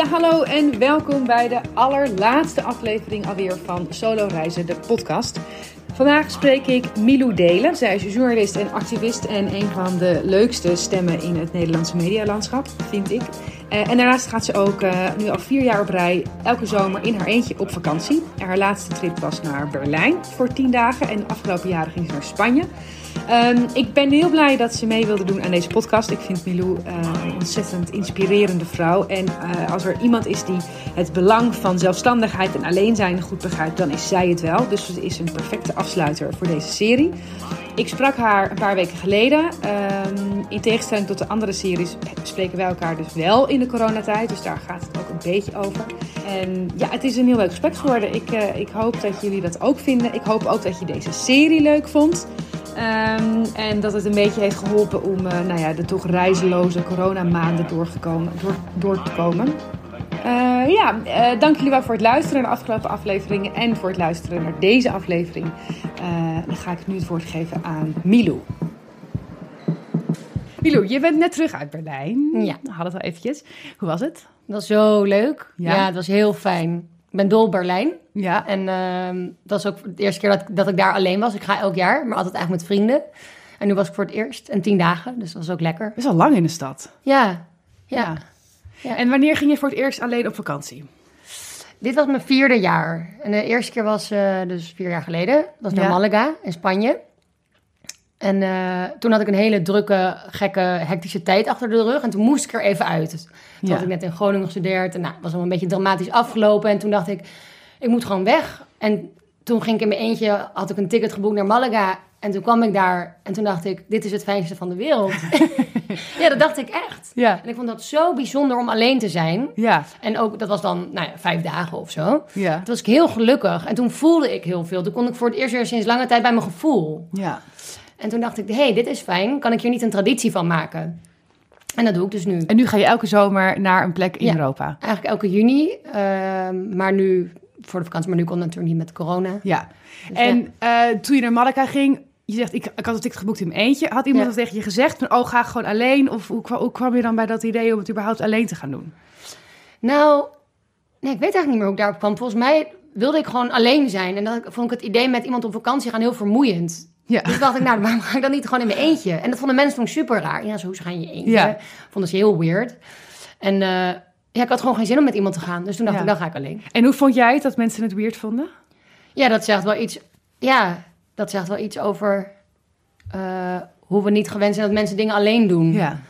Ja, hallo en welkom bij de allerlaatste aflevering alweer van Solo Reizen, de podcast. Vandaag spreek ik Milou Delen. Zij is journalist en activist en een van de leukste stemmen in het Nederlandse medialandschap, vind ik. Uh, en daarnaast gaat ze ook uh, nu al vier jaar op rij elke zomer in haar eentje op vakantie. Haar laatste trip was naar Berlijn voor tien dagen en de afgelopen jaren ging ze naar Spanje. Um, ik ben heel blij dat ze mee wilde doen aan deze podcast. Ik vind Milou uh, een ontzettend inspirerende vrouw. En uh, als er iemand is die het belang van zelfstandigheid en alleen zijn goed begrijpt, dan is zij het wel. Dus ze is een perfecte afsluiter voor deze serie. Ik sprak haar een paar weken geleden. Um, in tegenstelling tot de andere series spreken wij elkaar dus wel in de coronatijd. Dus daar gaat het ook een beetje over. En ja, het is een heel leuk gesprek geworden. Ik, uh, ik hoop dat jullie dat ook vinden. Ik hoop ook dat je deze serie leuk vond. Um, en dat het een beetje heeft geholpen om uh, nou ja, de toch reizeloze coronamaanden doorgekomen, door, door te komen. Uh, ja, uh, dank jullie wel voor het luisteren naar de afgelopen afleveringen en voor het luisteren naar deze aflevering. dan ga ik nu het woord geven aan Milou. Milou, je bent net terug uit Berlijn. Ja. We hadden het al eventjes. Hoe was het? Dat was zo leuk. Ja, ja het was heel fijn. Ik ben dol Berlijn. Ja. En uh, dat was ook de eerste keer dat, dat ik daar alleen was. Ik ga elk jaar, maar altijd eigenlijk met vrienden. En nu was ik voor het eerst en tien dagen, dus dat was ook lekker. Best wel lang in de stad. Ja. Ja. ja. ja. En wanneer ging je voor het eerst alleen op vakantie? Dit was mijn vierde jaar. En de eerste keer was uh, dus vier jaar geleden. Dat was naar ja. Malaga in Spanje. En uh, toen had ik een hele drukke, gekke, hectische tijd achter de rug. En toen moest ik er even uit. Dus toen ja. had ik net in Groningen gestudeerd. En nou, het was al een beetje dramatisch afgelopen. En toen dacht ik, ik moet gewoon weg. En toen ging ik in mijn eentje, had ik een ticket geboekt naar Malaga. En toen kwam ik daar en toen dacht ik, dit is het fijnste van de wereld. ja, dat dacht ik echt. Ja. En ik vond dat zo bijzonder om alleen te zijn. Ja. En ook, dat was dan, nou ja, vijf dagen of zo. Ja. Toen was ik heel gelukkig. En toen voelde ik heel veel. Toen kon ik voor het eerst weer sinds lange tijd bij mijn gevoel. Ja. En toen dacht ik, hé, hey, dit is fijn. Kan ik hier niet een traditie van maken? En dat doe ik dus nu. En nu ga je elke zomer naar een plek in ja, Europa? Eigenlijk elke juni. Uh, maar nu voor de vakantie, maar nu kon het natuurlijk niet met corona. Ja. Dus en ja. Uh, toen je naar Malaga ging, je zegt, ik, ik had het ticket geboekt in mijn eentje. Had iemand ja. dat tegen je gezegd? Van, oh, ga gewoon alleen? Of hoe, hoe kwam je dan bij dat idee om het überhaupt alleen te gaan doen? Nou, nee, ik weet eigenlijk niet meer hoe ik daarop kwam. Volgens mij wilde ik gewoon alleen zijn. En dan vond ik het idee met iemand op vakantie gaan heel vermoeiend. Ja. Dus dacht ik, nou, waarom ga ik dan niet gewoon in mijn eentje? En dat vonden mensen toen super raar. Ja, zo ga je in je eentje. Ja. Vonden ze heel weird. En uh, ja, ik had gewoon geen zin om met iemand te gaan. Dus toen dacht ja. ik, dan ga ik alleen. En hoe vond jij het dat mensen het weird vonden? Ja, dat zegt wel iets... Ja, dat zegt wel iets over uh, hoe we niet gewend zijn dat mensen dingen alleen doen. Ja.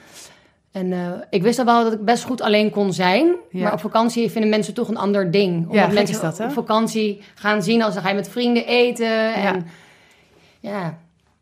En uh, ik wist al wel dat ik best goed alleen kon zijn. Ja. Maar op vakantie vinden mensen toch een ander ding. Omdat Ja, mensen dat, op vakantie gaan zien als dan ga je met vrienden eten. En ja,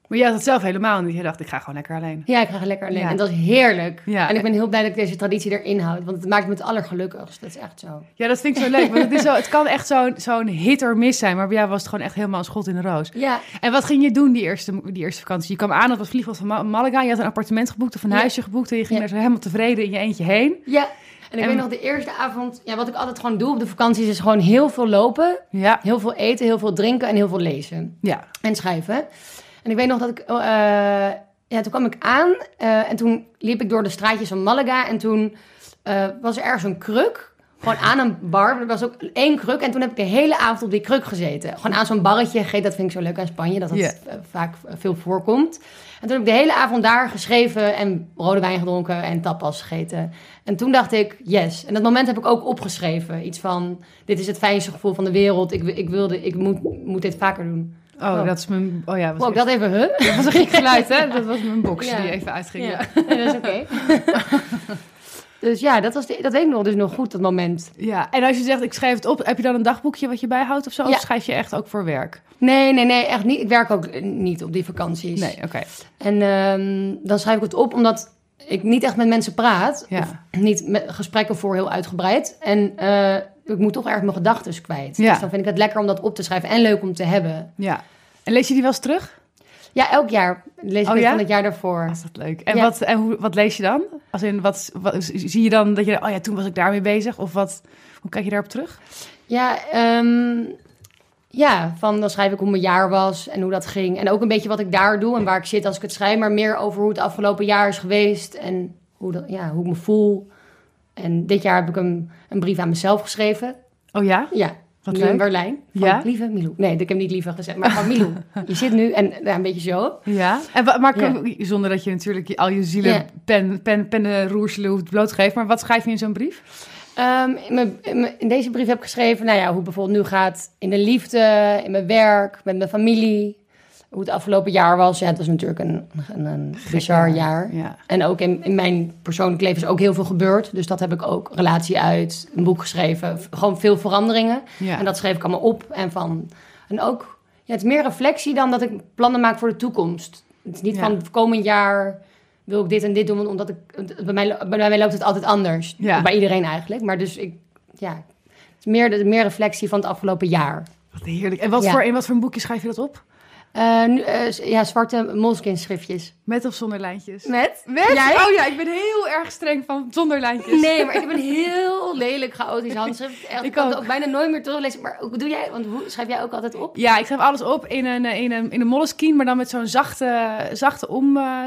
Maar jij had het zelf helemaal niet. Je dacht, ik ga gewoon lekker alleen. ja ik ga lekker alleen. Ja. En dat is heerlijk. Ja. En ik ben heel blij dat ik deze traditie erin houd. Want het maakt me het allergelukkigst. Dat is echt zo. Ja, dat vind ik zo leuk. Want het, is zo, het kan echt zo'n zo'n hit or miss zijn. Maar bij jou was het gewoon echt helemaal een schot in de roos. Ja, En wat ging je doen die eerste, die eerste vakantie? Je kwam aan op het vliegveld van Ma- Malaga. Je had een appartement geboekt of een Ja. huisje geboekt. En je ging daar zo helemaal tevreden in je eentje heen. ja. En ik En- weet nog de eerste avond... Ja, wat ik altijd gewoon doe op de vakanties is gewoon heel veel lopen. Ja, Heel veel eten, heel veel drinken en heel veel lezen. ja. En schrijven. En ik weet nog dat ik... eh, ja, toen kwam ik aan eh, en toen liep ik door de straatjes van Malaga. En toen eh, was er ergens een kruk. Gewoon aan een bar. Er was ook één kruk. En toen heb ik de hele avond op die kruk gezeten. Gewoon aan zo'n barretje gegeten. Dat vind ik zo leuk aan Spanje. Dat dat vaak veel voorkomt. En toen heb ik de hele avond daar geschreven. En rode wijn gedronken. En tapas gegeten. En toen dacht ik, yes. En dat moment heb ik ook opgeschreven. Iets van, dit is het fijnste gevoel van de wereld. Ik, ik wilde, ik moet, moet dit vaker doen. Oh, Oh. dat is mijn... Oh ja, Wow, was ik dat even, huh? dat was een gek geluid, hè? Dat was mijn box Ja. die even uitging. Ja. Ja, dat is oké. dus ja, dat, was de, dat weet ik nog dus nog goed, dat moment. ja. En als je zegt, ik schrijf het op, heb je dan een dagboekje wat je bijhoudt of zo? Of schrijf je echt ook voor werk? Nee, nee, nee, echt niet. Ik werk ook niet op die vakanties. Nee, oké. En ehm, dan schrijf ik het op omdat ik niet echt met mensen praat. Ja. Niet met gesprekken voor heel uitgebreid. En eh, ik moet toch erg mijn gedachten kwijt. Ja. Dus dan vind ik het lekker om dat op te schrijven en leuk om te hebben. Ja. En lees je die wel eens terug? Ja, elk jaar lees ik Oh ja? van het jaar daarvoor. Is dat leuk? En, wat, en hoe, wat lees je dan? Als in, wat, wat, zie je dan dat je, oh ja, toen was ik daarmee bezig? Of wat, hoe kijk je daarop terug? Ja, ehm, ja, van dan schrijf ik hoe mijn jaar was en hoe dat ging. En ook een beetje wat ik daar doe en waar ik zit als ik het schrijf. Maar meer over hoe het afgelopen jaar is geweest en hoe, dat, ja, hoe ik me voel. En dit jaar heb ik een, een brief aan mezelf geschreven. Oh ja? Ja, Wat nu leuk. in Berlijn. Van Ja? Lieve Milou. Nee, ik heb niet lieve gezegd, maar van Milou. Je zit nu, en ja, een beetje zo. Ja. En, maar Ja. zonder dat je natuurlijk al je zielen pen, pen, pennenroerselen hoeft bloot te geven. Maar wat schrijf je in zo'n brief? Ehm, in, mijn, in, mijn- in deze brief heb ik geschreven, nou ja, hoe het bijvoorbeeld nu gaat in de liefde, in mijn werk, met mijn familie. Hoe het afgelopen jaar was. Ja, het was natuurlijk een, een, een bizar jaar. Ja. En ook in, in mijn persoonlijk leven is ook heel veel gebeurd. Dus dat heb ik ook. Relatie uit, een boek geschreven. Gewoon veel veranderingen. Ja. En dat schreef ik allemaal op. En, van, en ook, ja, het is meer reflectie dan dat ik plannen maak voor de toekomst. Het is niet Ja. van komend jaar wil ik dit en dit doen, omdat ik, bij mij, bij mij loopt het altijd anders. Ja. Bij iedereen eigenlijk. Maar dus ik, ja, het is meer, meer reflectie van het afgelopen jaar. Wat heerlijk. En wat Ja. voor, in wat voor een boekje schrijf je dat op? Eh, nu, eh, ja, zwarte moleskin schriftjes. Met of zonder lijntjes? Met? Met? Jij? Oh ja, ik ben heel erg streng van zonder lijntjes. Nee, maar ik heb een heel lelijk chaotisch handschrift. Echt, Ik kan het ook. ook bijna nooit meer teruglezen. Maar hoe doe jij? Want hoe schrijf jij ook altijd op? Ja, ik schrijf alles op in een, in een, in een moleskine, maar dan met zo'n zachte, zachte om, eh,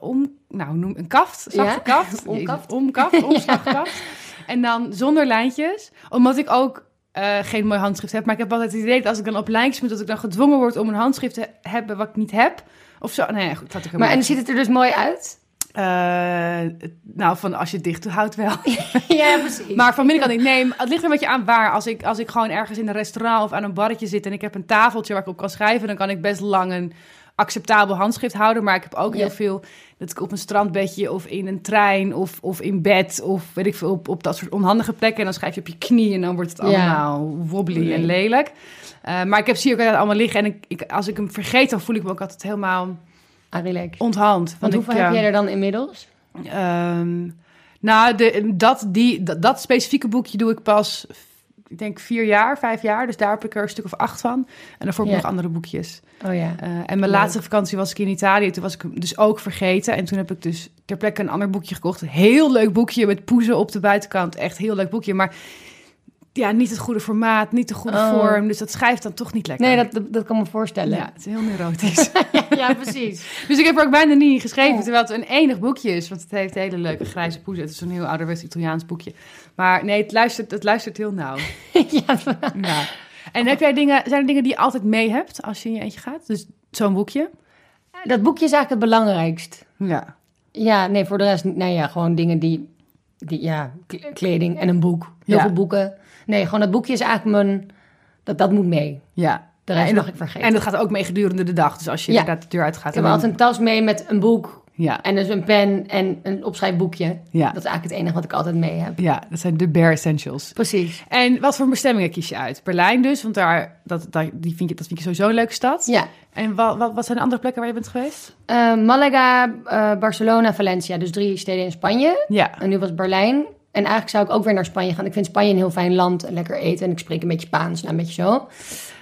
om... Nou, noem een kaft. Zachte Ja, kaft. omkaft. Omkaft, omslagkaft. En dan zonder lijntjes. Omdat ik ook eh, geen mooi handschrift heb. Maar ik heb altijd het idee dat als ik dan op lijntjes moet... dat ik dan gedwongen word om een handschrift te hebben wat ik niet heb. Of zo. Nee, goed, dat had ik Maar en ziet het er dus mooi uit? Eh, nou, van als je het dicht houdt wel. ja, precies. Maar van binnenkant niet. Nee, het ligt er een beetje aan waar. Als ik, als ik gewoon ergens in een restaurant of aan een barretje zit... en ik heb een tafeltje waar ik op kan schrijven... dan kan ik best lang een acceptabel handschrift houden. Maar ik heb ook Ja. heel veel... dat ik op een strandbedje of in een trein of, of in bed... of weet ik veel, op, op dat soort onhandige plekken... en dan schrijf je op je knie en dan wordt het Ja. allemaal wobbly Nee. en lelijk. Eh, maar ik heb zie ook altijd allemaal liggen... en ik, ik, als ik hem vergeet, dan voel ik me ook altijd helemaal Ah, onthand. Want ik, hoeveel heb jij er dan inmiddels? Ehm, nou, de, dat, die, dat, dat specifieke boekje doe ik pas, ik denk vier jaar, vijf jaar. Dus daar heb ik er een stuk of acht van. En daarvoor heb ik Ja. nog andere boekjes. Oh ja. Eh, en mijn Leuk. laatste vakantie was ik in Italië. Toen was ik hem dus ook vergeten. En toen heb ik dus ter plekke een ander boekje gekocht. Een heel leuk boekje met poezen op de buitenkant. Echt heel leuk boekje. Maar ja, niet het goede formaat, niet de goede Oh. vorm. Dus dat schrijft dan toch niet lekker. Nee, dat, dat, dat kan me voorstellen. Ja, het is heel neurotisch. ja, precies. Dus ik heb er ook bijna niet geschreven, Oh. terwijl het een enig boekje is. Want het heeft hele leuke grijze poezen. Het is een heel ouderwets Italiaans boekje. Maar nee, het luistert, het luistert heel nauw. ja, Ja. En heb jij dingen, zijn er dingen die je altijd mee hebt als je in je eentje gaat? Dus zo'n boekje? dat boekje is eigenlijk het belangrijkst. Ja. Ja, nee, voor de rest, nee, ja, gewoon dingen die, die ja, kleding en een boek. Heel Ja. veel boeken. Nee, gewoon dat boekje is eigenlijk mijn, dat, dat moet mee. Ja. De rest mag dat- ik vergeten. En dat gaat ook mee gedurende de dag. Dus als je Ja. inderdaad de deur uitgaat. ik heb dan- altijd een tas mee met een boek Ja. en dus een pen en een opschrijfboekje. Ja. Dat is eigenlijk het enige wat ik altijd mee heb. ja, dat zijn de bare essentials. Precies. En wat voor bestemmingen kies je uit? Berlijn dus, want daar, dat, dat, die vind je, dat vind je sowieso een leuke stad. Ja. En wat, wat, wat zijn de andere plekken waar je bent geweest? Eh, Malaga, eh, Barcelona, Valencia. Dus drie steden in Spanje. Ja. En nu was Berlijn. En eigenlijk zou ik ook weer naar Spanje gaan. Ik vind Spanje een heel fijn land. en Lekker eten. En ik spreek een beetje Spaans. Nou, een beetje zo.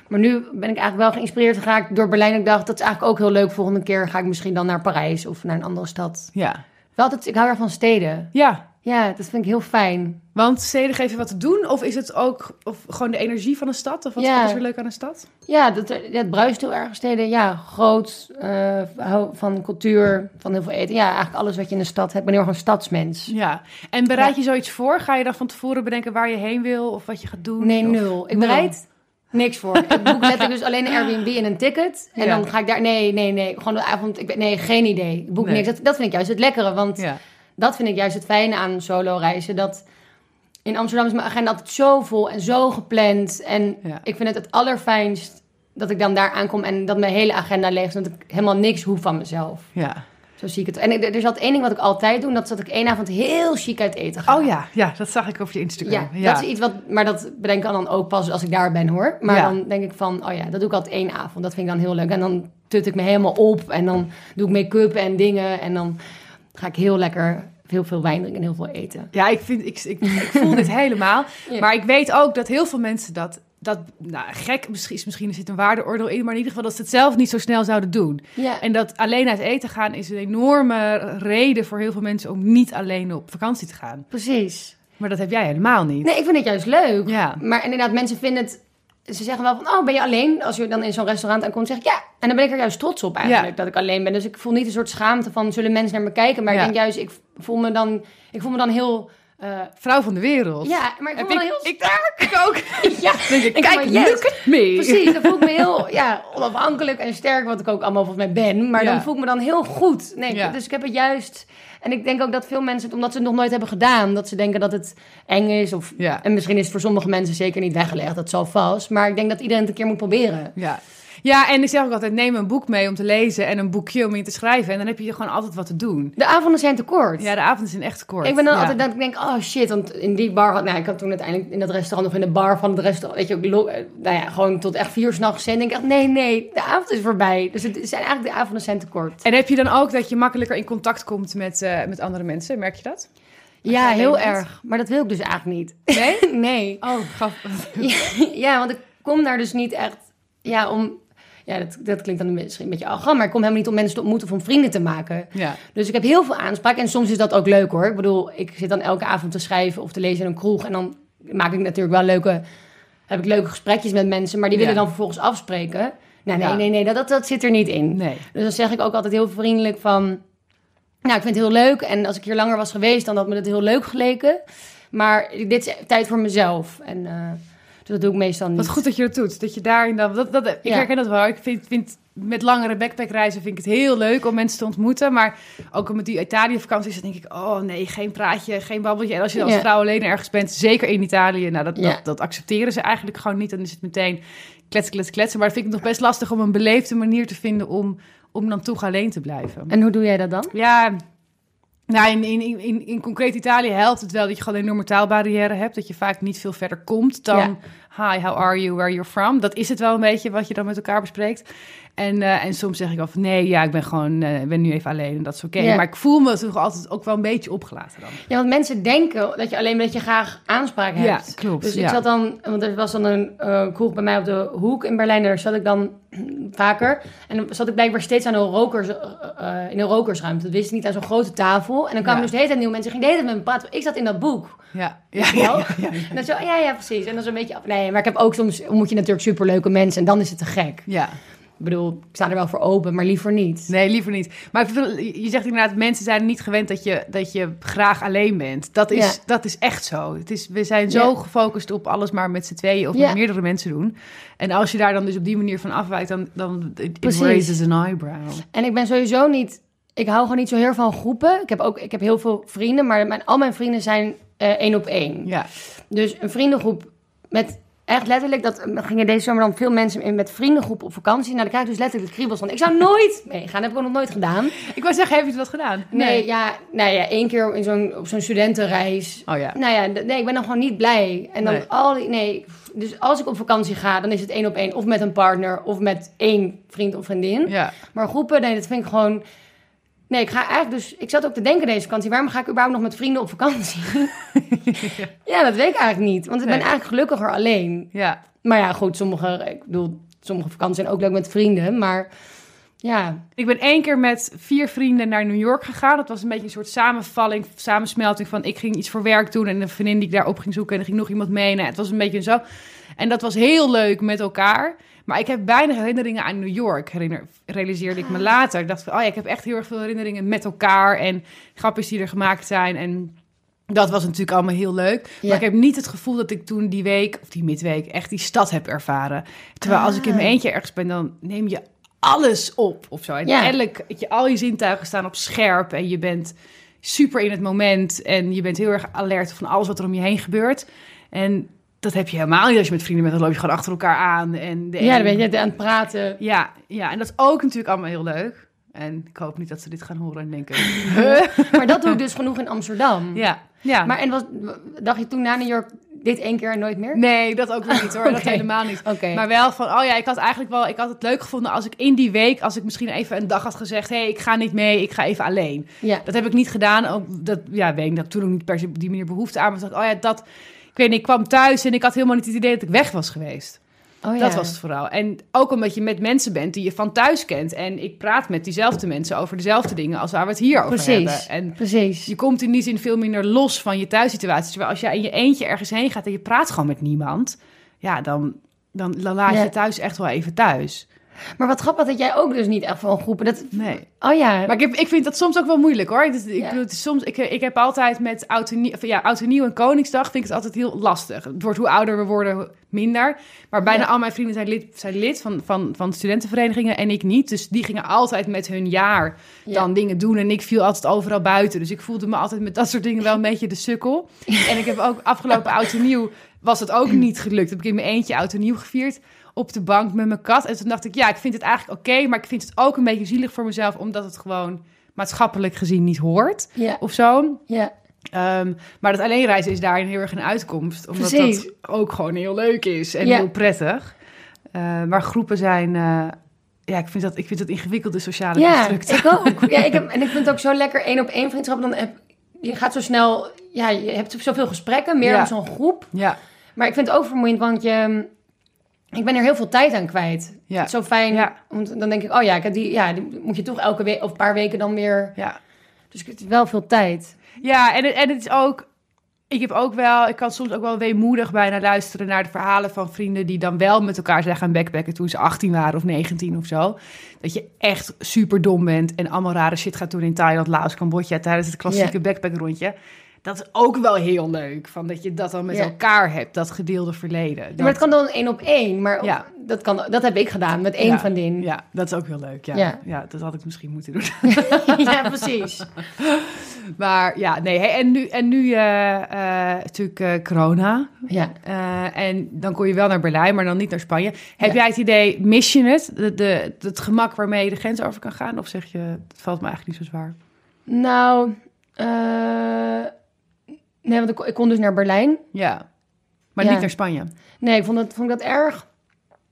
Maar nu ben ik eigenlijk wel geïnspireerd geraakt door Berlijn. Ik dacht, dat is eigenlijk ook heel leuk. Volgende keer ga ik misschien dan naar Parijs of naar een andere stad. Ja. Wel, dat, ik hou erg van steden. Ja, Ja, dat vind ik heel fijn. Want steden geven wat te doen? Of is het ook of gewoon de energie van een stad? Of wat, Ja. is er leuk aan een stad? Ja, dat, ja, het bruist heel erg steden. Ja, groot. eh, van cultuur, van heel veel eten. Ja, eigenlijk alles wat je in de stad hebt. Ik ben heel erg een stadsmens. Ja. En bereid je zoiets voor? Ga je dan van tevoren bedenken waar je heen wil of wat je gaat doen? Nee, Of- nul. Ik bereid niks voor. Ik boek letterlijk dus alleen een Airbnb en een ticket. En dan ga ik daar... Nee, nee, nee. Gewoon de avond... Ik, ben- nee, geen idee. Ik boek Nee. niks. Dat, dat vind ik juist het lekkere. Want Ja. Dat vind ik juist het fijne aan solo reizen. Dat in Amsterdam is mijn agenda altijd zo vol en zo gepland. En Ja. ik vind het het allerfijnst dat ik dan daar aankom... en dat mijn hele agenda leeg is. en Dat ik helemaal niks hoef van mezelf. ja. Zo zie ik het. En ik, er is altijd één ding wat ik altijd doe. en Dat is dat ik één avond heel chic uit eten ga. Oh ja, ja, dat zag ik op je Instagram. Ja, dat is iets wat, maar dat bedenk ik dan ook pas als ik daar ben hoor. Maar Ja. dan denk ik van, oh ja, dat doe ik altijd één avond. Dat vind ik dan heel leuk. En dan tut ik me helemaal op en dan doe ik make-up en dingen. En dan ga ik heel lekker heel veel wijn drinken en heel veel eten. Ja, ik, vind, ik, ik, ik voel dit helemaal. Ja. Maar ik weet ook dat heel veel mensen dat... dat nou, gek, misschien, misschien er zit een waardeoordeel in... maar in ieder geval dat ze het zelf niet zo snel zouden doen. Ja, En dat alleen uit eten gaan is een enorme reden voor heel veel mensen... om niet alleen op vakantie te gaan. precies. Maar dat heb jij helemaal niet. Nee, ik vind het juist leuk. Ja. Maar inderdaad, mensen vinden het... Ze zeggen wel van, oh, ben je alleen? Als je dan in zo'n restaurant aankomt, zeg ik ja. En dan ben ik er juist trots op eigenlijk, Ja. dat ik alleen ben. Dus ik voel niet een soort schaamte van, zullen mensen naar me kijken? Maar Ja. ik denk juist, ik voel me dan, ik voel me dan heel eh, Vrouw van de wereld. ja, maar ik het heel ik, ik ook. ja, Denk ik, kijk, maar, yes. look at me. Precies, dan voel ik me heel ja, onafhankelijk en sterk, wat ik ook allemaal volgens mij ben. Maar Ja. dan voel ik me dan heel goed. Nee, Ja. Dus ik heb het juist... En ik denk ook dat veel mensen het, omdat ze het nog nooit hebben gedaan, dat ze denken dat het eng is. Of, Ja. En misschien is het voor sommige mensen zeker niet weggelegd, dat zal vast. Maar ik denk dat iedereen het een keer moet proberen. Ja. Ja, en ik zeg ook altijd, neem een boek mee om te lezen en een boekje om in te schrijven. En dan heb je gewoon altijd wat te doen. De avonden zijn te kort. Ja, de avonden zijn echt kort. Ik ben dan Ja. altijd dat ik denk, oh shit, want in die bar had, nou, ik had toen uiteindelijk in dat restaurant nog in de bar van het restaurant, weet je, ook, eh, nou ja, gewoon tot echt vier uur s'nachts. En ik dacht, nee, nee, de avond is voorbij. Dus het zijn eigenlijk de avonden zijn te kort. En heb je dan ook dat je makkelijker in contact komt met, eh, met andere mensen? Merk je dat? Ja, heel bent? erg. Maar dat wil ik dus eigenlijk niet. Nee? nee. Oh, gaf. Ja, want ik kom daar dus niet echt, ja, om, ja, dat, dat klinkt dan misschien een beetje arrogant, maar ik kom helemaal niet om mensen te ontmoeten of om vrienden te maken. Ja. Dus ik heb heel veel aanspraak en soms is dat ook leuk hoor. Ik bedoel, ik zit dan elke avond te schrijven of te lezen in een kroeg en dan maak ik natuurlijk wel leuke, heb ik leuke gesprekjes met mensen, maar die willen Ja. dan vervolgens afspreken. Nee, nee, Ja. nee, nee, dat, dat, dat zit er niet in. Nee. Dus dan zeg ik ook altijd heel vriendelijk van... Nou, ik vind het heel leuk. En als ik hier langer was geweest, dan had me het heel leuk geleken. Maar dit is tijd voor mezelf. En eh, dus dat doe ik meestal niet. Wat goed dat je dat doet. Dat je daarin dan. Dat, dat, ik Ja. herken dat wel. Ik vind, vind met langere backpackreizen vind ik het heel leuk om mensen te ontmoeten. Maar ook met die Italië-vakanties, dan denk ik, oh nee, geen praatje, geen babbeltje. En als je als Ja. vrouw alleen ergens bent, zeker in Italië, nou dat, Ja. dat, dat accepteren ze eigenlijk gewoon niet. Dan is het meteen kletsen, kletsen, kletsen. Maar dan vind ik het nog best lastig om een beleefde manier te vinden om, om dan toch alleen te blijven. En hoe doe jij dat dan? Ja, nou, in, in, in, in concreet Italië helpt het wel dat je gewoon een enorme taalbarrière hebt. Dat je vaak niet veel verder komt dan hi, how are you, where you're from. Dat is het wel een beetje wat je dan met elkaar bespreekt. En, eh, en soms zeg ik al van nee, ja, ik ben gewoon, ik ben nu even alleen en dat is oké. Ja. Maar ik voel me toch altijd ook wel een beetje opgelaten dan. Ja, want mensen denken dat je alleen maar dat je graag aanspraak hebt. Ja, klopt, Dus ik zat dan, want er was dan een eh kroeg bij mij op de hoek in Berlijn. Daar zat ik dan vaker. En dan zat ik blijkbaar steeds aan een rokers, in een rokersruimte. Dat wist ik niet aan zo'n grote tafel. En dan kwamen Ja. dus de hele tijd nieuwe mensen. Gingen de hele tijd met me praten. Ik zat in dat boek. Ja, ja, Ja, ja, zo, ja, ja, precies. En dan zo'n beetje af. Nee, maar ik heb ook soms, ontmoet je natuurlijk superleuke mensen. En dan is het te gek. ja. Ik bedoel, ik sta er wel voor open, maar liever niet. Nee, liever niet. Maar je zegt inderdaad, mensen zijn niet gewend dat je, dat je graag alleen bent. Dat is, Ja. dat is echt zo. Het is, we zijn zo Ja. gefocust op alles maar met z'n tweeën of Ja. met meerdere mensen doen. En als je daar dan dus op die manier van afwijkt, dan, dan it, raises an eyebrow. En ik ben sowieso niet... Ik hou gewoon niet zo heel van groepen. Ik heb ook ik heb heel veel vrienden, maar mijn, al mijn vrienden zijn één op één. Ja, Dus een vriendengroep met echt letterlijk... Dat gingen deze zomer dan veel mensen in met vriendengroepen op vakantie. Nou, dan krijg ik dus letterlijk de kriebels van... Ik zou nooit meegaan. Dat heb ik ook nog nooit gedaan. ik wou zeggen, heb je het wat gedaan? Nee, ja, nou ja, één keer in zo'n, op zo'n studentenreis. Oh ja. Nou ja, nee, ik ben dan gewoon niet blij. En dan Nee. al die, nee, dus als ik op vakantie ga, dan is het één op één. Of met een partner, of met één vriend of vriendin. Ja, Maar groepen, nee, dat vind ik gewoon... Nee, ik ga eigenlijk dus... Ik zat ook te denken deze vakantie, waarom ga ik überhaupt nog met vrienden op vakantie? ja, dat weet ik eigenlijk niet. Want ik ben eigenlijk gelukkiger alleen. ja. Maar ja, goed, sommige... Ik bedoel, sommige vakanties zijn ook leuk met vrienden, maar... Ja, Ik ben één keer met vier vrienden naar New York gegaan. Dat was een beetje een soort samenvalling, samensmelting van... ik ging iets voor werk doen en een vriendin die ik daarop ging zoeken... en er ging nog iemand mee. Nou, het was een beetje zo. En dat was heel leuk met elkaar. Maar ik heb weinig herinneringen aan New York, herinner, realiseerde ik me later. Ik dacht van, oh ja, ik heb echt heel erg veel herinneringen met elkaar... en grapjes die er gemaakt zijn en... Dat was natuurlijk allemaal heel leuk. Maar ik heb niet het gevoel dat ik toen die week, of die midweek, echt die stad heb ervaren. Terwijl als ik in mijn Ah. eentje ergens ben, dan neem je alles op of zo. En Ja. elk, je, al je zintuigen staan op scherp en je bent super in het moment en je bent heel erg alert van alles wat er om je heen gebeurt. En dat heb je helemaal niet als je met vrienden bent. Dan loop je gewoon achter elkaar aan. En de ja dan ben je aan het praten. ja, ja, en dat is ook natuurlijk allemaal heel leuk. En ik hoop niet dat ze dit gaan horen en denken... Maar dat doe ik dus genoeg in Amsterdam. ja, ja. Maar en was, dacht je toen na New York dit één keer en nooit meer? Nee, dat ook weer niet hoor. Dat helemaal niet. Maar wel van, oh ja, ik had eigenlijk wel, ik had het leuk gevonden als ik in die week, als ik misschien even een dag had gezegd, hé, hey, ik ga niet mee, ik ga even alleen. Ja. Dat heb ik niet gedaan. Ook, dat, ja, weet ik, dat toen ook niet per se op die manier behoefte aan. Maar ik dacht, oh ja, dat, ik weet niet, ik kwam thuis en ik had helemaal niet het idee dat ik weg was geweest. Oh, ja. Dat was het vooral. En ook omdat je met mensen bent die je van thuis kent. En ik praat met diezelfde mensen over dezelfde dingen als waar we het hier over Precies. hebben. En Precies. je komt in die zin veel minder los van je thuissituatie. Terwijl als jij in je eentje ergens heen gaat en je praat gewoon met niemand, ja, dan, dan, dan laat je Ja. thuis echt wel even thuis. Maar wat grappig dat jij ook dus niet echt van groepen... Dat... Nee. Oh ja. Maar ik, heb, ik vind dat soms ook wel moeilijk hoor. Dus, ik, Ja. bedoel, soms, ik, ik heb altijd met oud en, nieuw, ja, oud en nieuw en Koningsdag vind ik het altijd heel lastig. Het wordt hoe ouder we worden, minder. Maar bijna Ja. al mijn vrienden zijn lid, zijn lid van, van, van studentenverenigingen en ik niet. Dus die gingen altijd met hun jaar Ja. dan dingen doen. En ik viel altijd overal buiten. Dus ik voelde me altijd met dat soort dingen wel een beetje de sukkel. En ik heb ook afgelopen oud en nieuw was het ook niet gelukt. Heb ik in mijn eentje oud en nieuw gevierd op de bank met mijn kat. En toen dacht ik, ja, ik vind het eigenlijk oké, maar ik vind het ook een beetje zielig voor mezelf, omdat het gewoon maatschappelijk gezien niet hoort Ja. of zo. Ja. Ehm, maar dat alleen reizen is daarin heel erg een uitkomst, omdat Precies. dat ook gewoon heel leuk is en Ja. heel prettig. Eh, maar groepen zijn, eh, ja, ik vind dat, ik vind dat ingewikkelde sociale Ja, constructen. ik ook. Ja, ik heb, en ik vind het ook zo lekker één op één vriendschap. Dan heb, je gaat zo snel, ja, je hebt zoveel gesprekken, meer Ja. dan zo'n groep. Ja, Maar ik vind het ook vermoeiend, want je, ik ben er heel veel tijd aan kwijt. ja, Het is zo fijn, Ja. want dan denk ik, oh ja, ik heb die, ja, die moet je toch elke week of een paar weken dan weer. ja. Dus het is wel veel tijd. Ja, en het, en het is ook. Ik heb ook wel, ik kan soms ook wel weemoedig bijna luisteren naar de verhalen van vrienden die dan wel met elkaar zijn gaan backpacken toen ze 18 waren of 19 of zo. Dat je echt super dom bent en allemaal rare shit gaat doen in Thailand, Laos, Cambodja tijdens het klassieke Ja. backpackrondje. Dat is ook wel heel leuk, van dat je dat dan met Ja. elkaar hebt, dat gedeelde verleden. Maar het kan dan één op één, maar Ja. dat, kan, dat heb ik gedaan met één Ja. vriendin. Ja, dat is ook heel leuk. Ja. Ja. Dat had ik misschien moeten doen. ja, precies. Maar ja, nee. En nu, en nu eh, natuurlijk eh, corona. Ja. En dan kon je wel naar Berlijn, maar dan niet naar Spanje. Heb jij het idee, mis je het? De, de, het gemak waarmee je de grens over kan gaan? Of zeg je, het valt me eigenlijk niet zo zwaar? Nou, eh, nee, want ik, ik kon dus naar Berlijn. Ja. Maar Ja. niet naar Spanje. Nee, ik vond, dat, vond ik dat erg.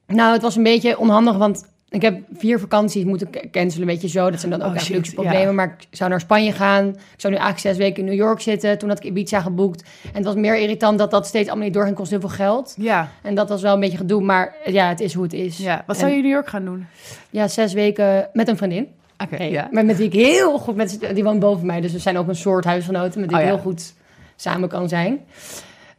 Nou, het was een beetje onhandig, want ik heb vier vakanties moeten ca- cancelen, een beetje zo. Dat zijn dan ook Oh, echt shit, luxe problemen. ja. Maar ik zou naar Spanje gaan. Ik zou nu eigenlijk zes weken in New York zitten. Toen had ik Ibiza geboekt. En het was meer irritant dat dat steeds allemaal niet doorging. Kost heel veel geld. Ja. En dat was wel een beetje gedoe. Maar ja, het is hoe het is. ja. Wat En- zou je in New York gaan doen? Ja, zes weken met een vriendin. Oké, Hey, ja. Maar met wie ik heel goed... Met, die woont boven mij. Dus we zijn ook een soort huisgenoten. Met Oh, ik ja. heel goed samen kan zijn.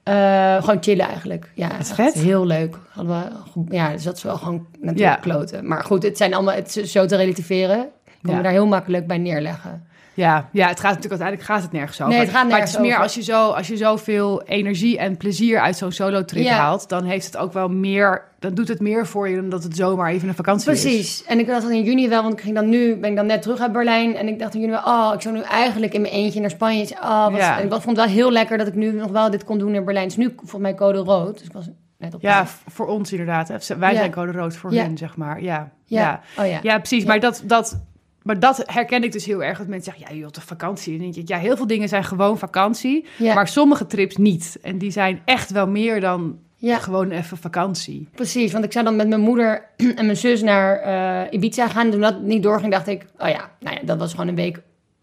Eh, gewoon chillen eigenlijk. Ja, is echt vet. Heel leuk. Hadden we, ja, dus dat is wel gewoon natuurlijk Ja. kloten. Maar goed, het zijn allemaal... Het is zo te relativeren. Ja. me daar heel makkelijk bij neerleggen. Ja, ja, het gaat natuurlijk uiteindelijk gaat het nergens over. Nee, het gaat maar het is nergens meer over. als je, zo, als je zoveel energie en plezier uit zo'n solo-trip Ja. haalt, dan heeft het ook wel meer, dan doet het meer voor je dan dat het zomaar even een vakantie is. Precies. En ik dacht dan in juni wel, want ik ging dan nu, ben ik dan net terug uit Berlijn. En ik dacht in juni wel, oh, ik zou nu eigenlijk in mijn eentje naar Spanje. Oh, wat, Ja. En ik vond het wel heel lekker dat ik nu nog wel dit kon doen in Berlijn. Is nu volgens mij code rood. Dus ik was net op Ja, voor ons inderdaad. hè. Wij Ja. zijn code rood voor Ja. hun, zeg maar. Ja, Ja. ja. Oh ja. ja. precies. Maar, dat, dat, maar dat herken ik dus heel erg. Dat mensen zeggen, ja, joh, de vakantie. En dan denk ik, ja, heel veel dingen zijn gewoon vakantie. Ja. Maar sommige trips niet. En die zijn echt wel meer dan Ja. gewoon even vakantie. Precies, want ik zou dan met mijn moeder en mijn zus naar eh, Ibiza gaan. Toen dat niet doorging, dacht ik, oh ja, nou ja, dat was gewoon een week,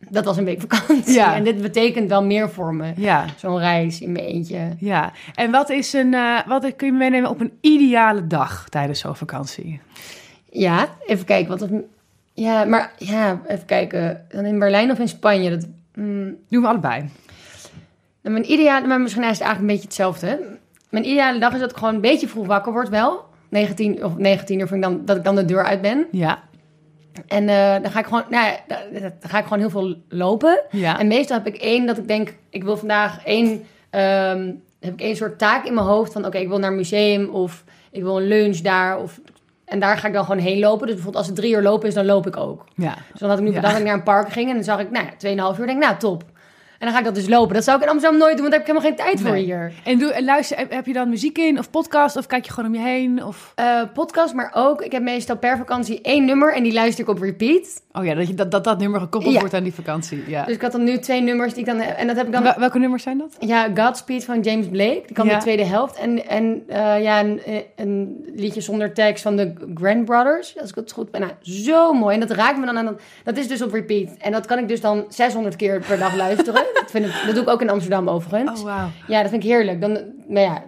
dat was een week vakantie. Ja. En dit betekent wel meer voor me. Ja, Zo'n reis in mijn eentje. ja. En wat is een, eh, wat kun je me meenemen op een ideale dag tijdens zo'n vakantie? Ja, even kijken, wat. Ja, maar ja, even kijken. Dan in Berlijn of in Spanje? Dat, mm, Doen we allebei. nou, mijn ideale, maar misschien is het eigenlijk een beetje hetzelfde. Mijn ideale dag is dat ik gewoon een beetje vroeg wakker word wel. 19 of 19 uur vind ik dan, dat ik dan de deur uit ben. Ja. En eh, dan ga ik gewoon, nou ja, dan dan ga ik gewoon heel veel lopen. Ja. En meestal heb ik één dat ik denk, ik wil vandaag één, ehm, heb ik één soort taak in mijn hoofd van, oké, ik wil naar een museum of ik wil een lunch daar of en daar ga ik dan gewoon heen lopen. Dus bijvoorbeeld als het drie uur lopen is, dan loop ik ook. ja. Dus dan had ik nu Ja. bedacht dat ik naar een park ging en dan zag ik, nou ja, 2,5 uur, denk ik, nou top. En dan ga ik dat dus lopen. Dat zou ik in Amsterdam nooit doen, want daar heb ik helemaal geen tijd voor hier. En, doe, en luister, heb- heb je dan muziek in of podcast of kijk je gewoon om je heen? Of... Eh, podcast, maar ook, ik heb meestal per vakantie één nummer en die luister ik op repeat. Oh ja, dat je, dat, dat, dat nummer gekoppeld Ja. wordt aan die vakantie. Ja. Dus ik had dan nu twee nummers die ik dan, en dat heb ik dan Wel- welke nummers zijn dat? Ja, Godspeed van James Blake. Die kwam Ja. de tweede helft. En, en eh, ja, een, een liedje zonder tekst van de Grand Brothers. Als ik het goed ben. Nou, zo mooi. En dat raakt me dan aan. Dat, dat is dus op repeat. En dat kan ik dus dan 600 keer per dag luisteren. dat, vind ik, dat doe ik ook in Amsterdam overigens. Oh, wauw. Ja, dat vind ik heerlijk. Dan, nou ja,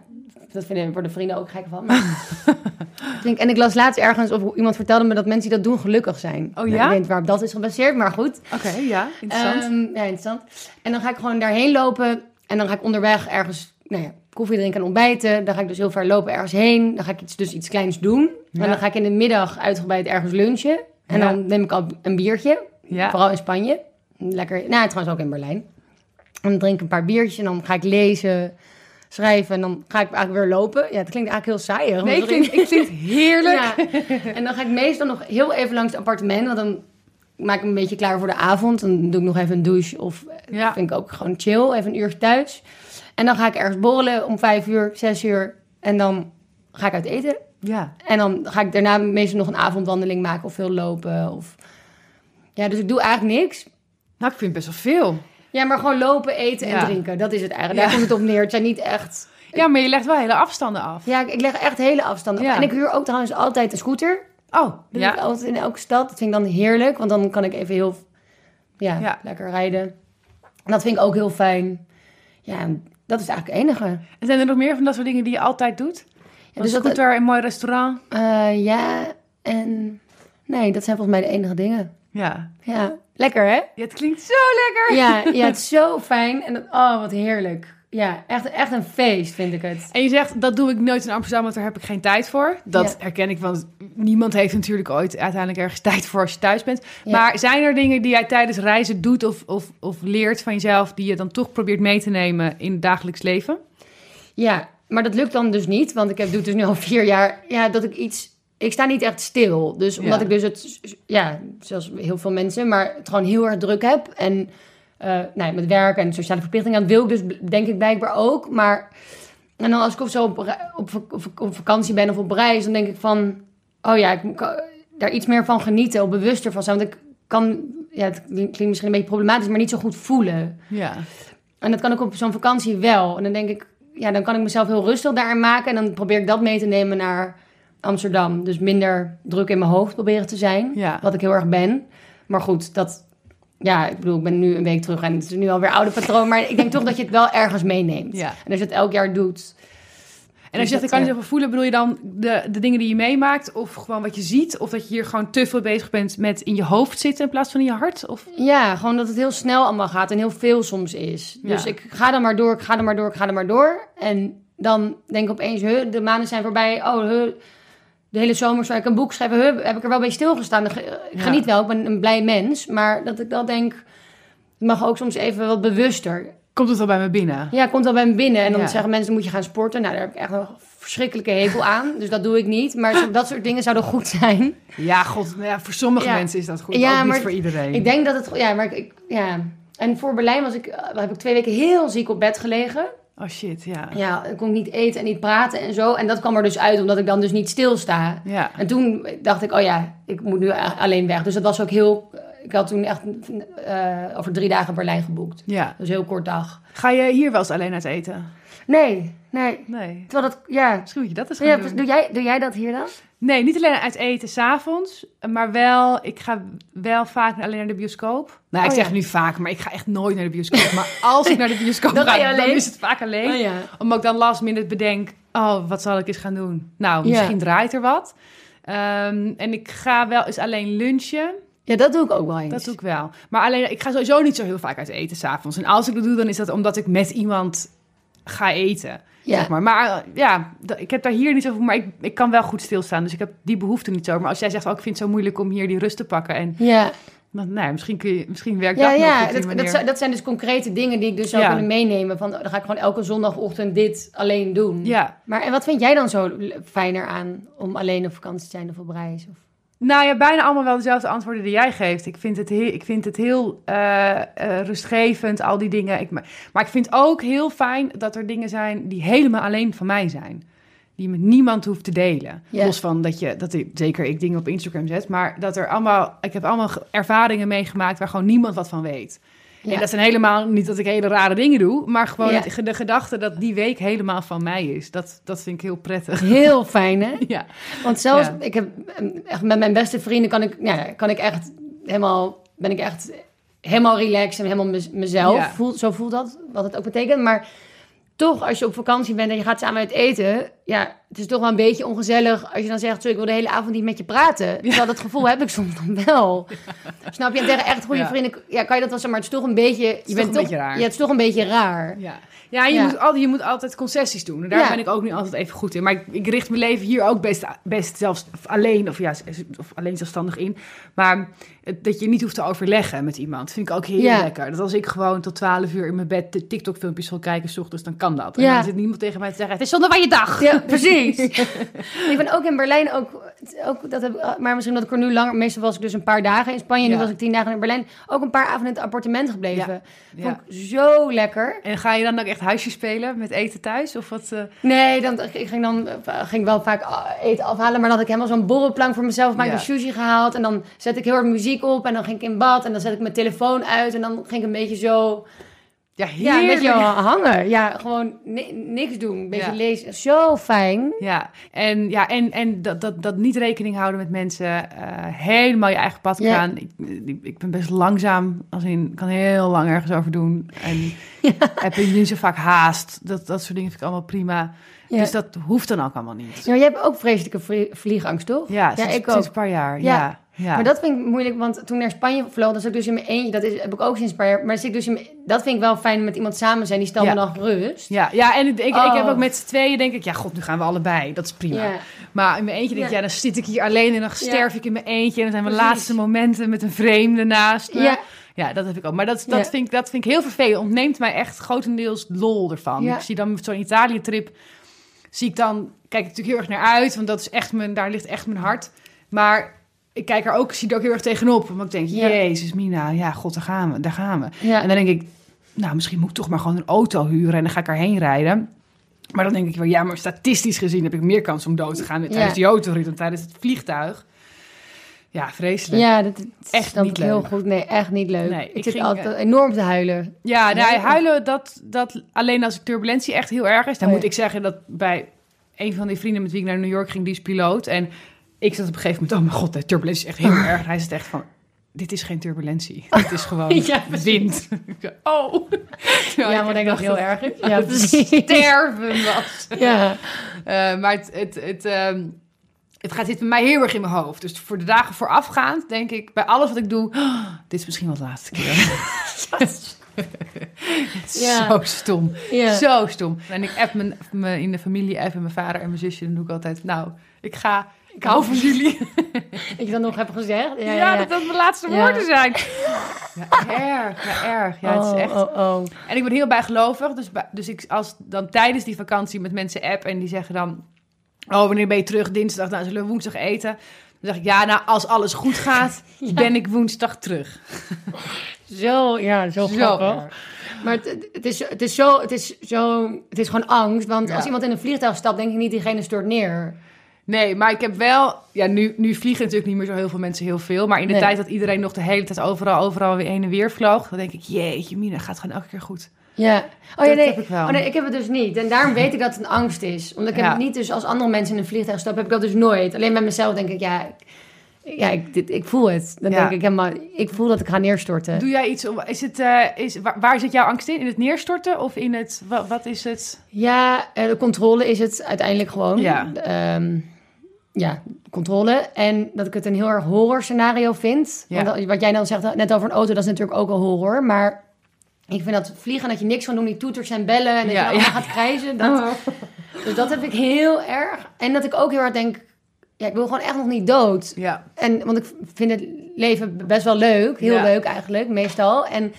dat vinden worden vrienden ook gek van. Maar ik denk, en ik las laatst ergens, of iemand vertelde me dat mensen die dat doen gelukkig zijn. Oh Nou, ja? ik weet waarop dat is gebaseerd, maar goed. Oké, ja, interessant. Ehm, ja, interessant. En dan ga ik gewoon daarheen lopen. En dan ga ik onderweg ergens nou ja, koffie drinken en ontbijten. Dan ga ik dus heel ver lopen ergens heen. Dan ga ik iets, dus iets kleins doen. Ja. En dan ga ik in de middag uitgebreid ergens lunchen. En Ja. dan neem ik al een biertje. Ja. Vooral in Spanje. Lekker, nou trouwens ook in Berlijn. En dan drink ik een paar biertjes en dan ga ik lezen, schrijven. En dan ga ik eigenlijk weer lopen. Ja, het klinkt eigenlijk heel saai. Nee, ik vind, ik vind het heerlijk. Ja. En dan ga ik meestal nog heel even langs het appartement. Want dan maak ik me een beetje klaar voor de avond. Dan doe ik nog even een douche. Of Ja. vind ik ook gewoon chill. Even een uurtje thuis. En dan ga ik ergens borrelen om vijf uur, zes uur. En dan ga ik uit eten. Ja. En dan ga ik daarna meestal nog een avondwandeling maken. Of veel lopen. Of... Ja, dus ik doe eigenlijk niks. Nou, ik vind het best wel veel. Ja, maar gewoon lopen, eten en Ja. drinken. Dat is het eigenlijk. Daar komt het op neer. Het zijn niet echt... Ja, maar je legt wel hele afstanden af. Ja, ik- leg echt hele afstanden. Ja. En ik huur ook trouwens altijd een scooter. Oh, Dat doe ik ja. altijd in elke stad. Dat vind ik dan heerlijk, want dan kan ik even heel ja, Ja. lekker rijden. En dat vind ik ook heel fijn. Ja, dat is eigenlijk het enige. En zijn er nog meer van dat soort dingen die je altijd doet? Ja, dus dat, scooter, een mooi restaurant. eh, ja, en nee, dat zijn volgens mij de enige dingen. Ja. Ja, lekker hè? ja, het klinkt zo lekker. Ja, ja het is zo fijn. En dat, oh, wat heerlijk. Ja, echt, echt een feest vind ik het. En je zegt, dat doe ik nooit in Amsterdam, want daar heb ik geen tijd voor. Dat Ja. herken ik, want niemand heeft natuurlijk ooit uiteindelijk ergens tijd voor als je thuis bent. Ja. Maar zijn er dingen die jij tijdens reizen doet of, of, of leert van jezelf... die je dan toch probeert mee te nemen in het dagelijks leven? Ja, maar dat lukt dan dus niet, want ik heb, doe het dus nu al vier jaar. Ja, dat ik iets. Ik sta niet echt stil. Dus omdat Ja. ik dus het, ja, zoals heel veel mensen, maar het gewoon heel erg druk heb. En eh, nou ja, met werk en sociale verplichtingen, dat wil ik dus denk ik blijkbaar ook. Maar en dan als ik of zo op, op, op, vakantie ben of op reis, dan denk ik van, oh ja, ik kan daar iets meer van genieten, of bewuster van zijn. Want ik kan, ja, het klinkt misschien een beetje problematisch, maar niet zo goed voelen. Ja. En dat kan ik op zo'n vakantie wel. En dan denk ik, ja, dan kan ik mezelf heel rustig daarin maken. En dan probeer ik dat mee te nemen naar Amsterdam. Dus minder druk in mijn hoofd proberen te zijn. Ja. Wat ik heel erg ben. Maar goed, dat... Ja, ik bedoel, ik ben nu een week terug en het is nu alweer oude patroon. Maar ik denk toch dat je het wel ergens meeneemt. Ja. En als je het elk jaar doet... En als je zegt, ik kan je zoveel voelen, bedoel je dan de, de dingen die je meemaakt? Of gewoon wat je ziet? Of dat je hier gewoon te veel bezig bent met in je hoofd zitten in plaats van in je hart? Of... Ja, gewoon dat het heel snel allemaal gaat en heel veel soms is. Dus Ja. ik ga dan maar door, ik ga dan maar door, ik ga dan maar door. En dan denk ik opeens, huh, de maanden zijn voorbij. Oh, huh, de hele zomer zou ik een boek schrijven. Heb ik er wel bij stilgestaan. Ik Ja. geniet wel, ik ben een blij mens. Maar dat ik dan denk, het mag ook soms even wat bewuster. Komt het wel bij me binnen? Ja, komt wel bij me binnen. En dan Ja. zeggen mensen, moet je gaan sporten. Nou, daar heb ik echt een verschrikkelijke hekel aan. Dus dat doe ik niet. Maar dat soort dingen zouden goed zijn. Ja, god, nou ja, voor sommige mensen is dat goed, Ja, ook niet maar voor iedereen. Ik denk dat het... Ja, maar ik... ik- ja. En voor Berlijn was ik, eh, heb ik twee weken heel ziek op bed gelegen. Oh shit, ja. Ja, ik kon niet eten en niet praten en zo. En dat kwam er dus uit, omdat ik dan dus niet stilsta. Ja. En toen dacht ik, oh ja, ik moet nu alleen weg. Dus dat was ook heel... Ik had toen echt eh, over drie dagen Berlijn geboekt. ja. Dus heel kort dag. Ga je hier wel eens alleen uit eten? Nee, nee. Nee. Terwijl dat... Ja. Misschien moet je dat eens gaan ja doen. doe, jij, doe jij dat hier dan? Nee, niet alleen uit eten s'avonds, maar wel, ik ga wel vaak alleen naar de bioscoop. Nou, ik Oh, zeg ja. nu vaak, maar ik ga echt nooit naar de bioscoop. Maar als ik naar de bioscoop Dan ga, dan is het vaak alleen. Oh ja. Omdat ik dan last minute bedenk, oh, wat zal ik eens gaan doen? Nou, misschien Ja. draait er wat. Ehm, en ik ga wel eens alleen lunchen. Ja, dat doe ik ook wel eens. Dat doe ik wel. Maar alleen, ik ga sowieso niet zo heel vaak uit eten s'avonds. En als ik dat doe, dan is dat omdat ik met iemand ga eten. Ja. Zeg maar. maar eh, ja, ik heb daar hier niet over. Maar ik, ik kan wel goed stilstaan. Dus ik heb die behoefte niet zo. Maar als jij zegt, oh, ik vind het zo moeilijk om hier die rust te pakken. En Ja. dan, nou, misschien, kun je, misschien werkt Ja, dat nog ja op die dat, manier. dat, zijn- dat zijn dus concrete dingen die ik dus zou Ja. kunnen meenemen. Van, dan ga ik gewoon elke zondagochtend dit alleen doen. Ja. Maar en wat vind jij dan zo fijner aan om alleen op vakantie te zijn of op reis? Of... Nou ja, bijna allemaal wel dezelfde antwoorden die jij geeft. Ik vind het heel, ik vind het heel eh, eh, rustgevend, al die dingen. Ik, maar ik vind ook heel fijn dat er dingen zijn die helemaal alleen van mij zijn. Die met niemand hoeft te delen. Los van dat je, dat ik, zeker ik dingen op Instagram zet, maar dat er allemaal, ik heb allemaal ge- ervaringen meegemaakt waar gewoon niemand wat van weet. Ja. En dat zijn helemaal niet dat ik hele rare dingen doe, maar gewoon Ja. het- de gedachte dat die week helemaal van mij is. Dat, dat vind ik heel prettig. Heel fijn, hè? Ja. Want zelfs, Ja. ik heb eh, echt met mijn beste vrienden kan ik, ja, kan ik echt helemaal, ben ik echt helemaal relaxed en helemaal mez- mezelf. Voel, zo voelt dat, wat het ook betekent. Maar toch, als je op vakantie bent en je gaat samen uit eten, ja, het is toch wel een beetje ongezellig als je dan zegt, zo, ik wil de hele avond niet met je praten. Terwijl dat gevoel heb ik soms dan wel. Snap je? En tegen echt goede Ja. vrienden, ja, kan je dat wel zeggen, maar het is toch een beetje, je toch bent een toch, beetje raar. Ja, het is toch een beetje raar. Ja, ja, je, Ja. Moet altijd, je moet altijd concessies doen. En daar Ja. ben ik ook niet altijd even goed in. Maar ik, ik richt mijn leven hier ook best, best zelfs alleen of, ja, of alleen zelfstandig in. Maar het- dat je niet hoeft te overleggen met iemand, vind ik ook heel Ja. lekker. Dat als ik gewoon tot 12 uur in mijn bed de TikTok-filmpjes wil kijken, s ochtends, dan kan dat. En Ja. dan zit niemand tegen mij te zeggen, het is zonde van je dag. Ja, precies. ik ben ook in Berlijn ook, ook dat heb, maar misschien dat ik er nu langer, meestal was ik dus een paar dagen in Spanje, nu Ja. was ik tien dagen in Berlijn, ook een paar avonden in het appartement gebleven. Ja. Vond ik zo lekker. En ga je dan ook echt huisje spelen met eten thuis? Of wat? eh? Nee, dan, ik ging dan eh, ging wel vaak ah, eten afhalen, maar dan had ik helemaal zo'n borrelplank voor mezelf, maar ik sushi gehaald en dan zet ik heel hard muziek op en dan ging ik in bad en dan zet ik mijn telefoon uit en dan ging ik een beetje zo, Ja, ja, een beetje heerlijk. hangen. Ja, gewoon ni- niks doen, een beetje Ja. lezen. Zo fijn. Ja, en, ja, en, en dat, dat, dat niet rekening houden met mensen, eh, helemaal je eigen pad Ja. gaan. Ik, ik, ben best langzaam, als in, kan heel lang ergens over doen. En heb ik niet zo vaak haast. Dat, dat soort dingen vind ik allemaal prima. Ja. Dus dat hoeft dan ook allemaal niet. Ja, jij hebt ook vreselijke vlie- vliegangst, toch? Ja, sinds, ik sinds ook. een paar jaar. Ja. Ja. Maar dat vind ik moeilijk, want toen ik naar Spanje vloog, dan zat ik dus in mijn eentje. Dat is, heb ik ook sinds een paar jaar. Maar zit ik dus in mijn- dat vind ik wel fijn met iemand samen zijn. Die stelt Ja. me dan gerust. ja, ja, en ik, ik, ik Oh. heb ook met z'n tweeën denk ik, ja god, nu gaan we allebei. Dat is prima. Ja. Maar in mijn eentje denk ik, Ja. dan zit ik hier alleen en dan sterf ik in mijn eentje. En dan zijn mijn Precies. laatste momenten met een vreemde naast me. Ja. Ja, dat heb ik ook. Maar dat, dat, vind, ik, dat vind ik heel vervelend. Ontneemt mij echt grotendeels lol ervan. Ik zie dan met zo'n Italië-trip... zie ik dan... Kijk ik natuurlijk heel erg naar uit. Want dat is echt mijn, daar ligt echt mijn hart. Maar ik kijk er ook, zie er ook heel erg tegenop. Want ik denk, Ja. jezus Mina, ja god, daar gaan we. Daar gaan we. Ja. En dan denk ik, nou, misschien moet ik toch maar gewoon een auto huren. En dan ga ik erheen rijden. Maar dan denk ik wel, ja, maar statistisch gezien heb ik meer kans om dood te gaan tijdens Ja. die autorit dan tijdens het vliegtuig. Ja, vreselijk. Ja, dat, dat Echt niet ik heel leuk. goed. Nee, echt niet leuk. Nee, ik, ik zit ging, altijd eh, enorm te huilen. Ja, nou, Nee. huilen, dat, dat alleen als turbulentie echt heel erg is. Dan Oh, moet ik zeggen dat bij een van die vrienden met wie ik naar New York ging, die is piloot. En ik zat op een gegeven moment, oh mijn god, de turbulentie is echt heel erg. Hij zit echt van, dit is geen turbulentie. Dit is gewoon Ja, wind. Oh. Terwijl Ja, maar denk ik dacht heel erg het Ja, precies. sterven was. Ja. Eh, maar het, het, het, ehm, het gaat zit bij mij heel erg in mijn hoofd. Dus voor de dagen voorafgaand denk ik, bij alles wat ik doe, "Oh, dit is misschien wel de laatste keer. Het Ja. Zo stom. Ja. Zo stom. En ik app mijn, mijn, in de familie app en mijn vader en mijn zusje. Dan doe ik altijd, nou, ik ga, ik hou van jullie. Dat je dat nog hebt gezegd. Ja, Ja, dat dat mijn laatste Ja. woorden zijn. Ja, erg. Ja, erg. Ja, het oh, is echt... oh, oh. En ik ben heel bijgelovig. Dus, bij- dus ik, als dan tijdens die vakantie met mensen app en die zeggen dan... Oh, wanneer ben je terug? Dinsdag. Nou, zullen we woensdag eten? Dan zeg ik, ja, nou, als alles goed gaat, Ja. ben ik woensdag terug. Zo, ja, zo, Zo grappig. Maar het, het, is, het, is zo, het, is zo, het is gewoon angst. Want Ja. als iemand in een vliegtuig stapt, denk ik niet diegene stort neer. Nee, maar ik heb wel... Ja, nu, nu vliegen natuurlijk niet meer zo heel veel mensen heel veel. Maar in de Nee. tijd dat iedereen nog de hele tijd overal, overal weer heen en weer vloog... dan denk ik, jeetje, Mina, gaat gewoon elke keer goed. Ja. Oh, ja, nee. heb ik wel. Oh, nee, ik heb het dus niet. En daarom weet ik dat het een angst is. Omdat ik heb het niet dus als andere mensen in een vliegtuig stappen, heb ik dat dus nooit. Alleen bij mezelf denk ik, ja, ja ik, dit, ik voel het. Dan Ja. denk ik helemaal, ik voel dat ik ga neerstorten. Doe jij iets om... Is het, eh, is, waar, waar zit jouw angst in? In het neerstorten of in het... Wat, wat is het? Ja, eh, de controle is het uiteindelijk gewoon. Ja. Ehm, ja, controle. En dat ik het een heel erg horror scenario vind. Ja. Want wat jij dan zegt net over een auto, dat is natuurlijk ook al horror. Maar ik vind dat vliegen, dat je niks van doen, die toeters en bellen en dat Ja, je allemaal ja. gaat krijzen. Dat, Dus dat heb ik heel erg. En dat ik ook heel erg denk, ja, ik wil gewoon echt nog niet dood. Ja. En, want ik vind het leven best wel leuk. Heel Ja. leuk eigenlijk, meestal. En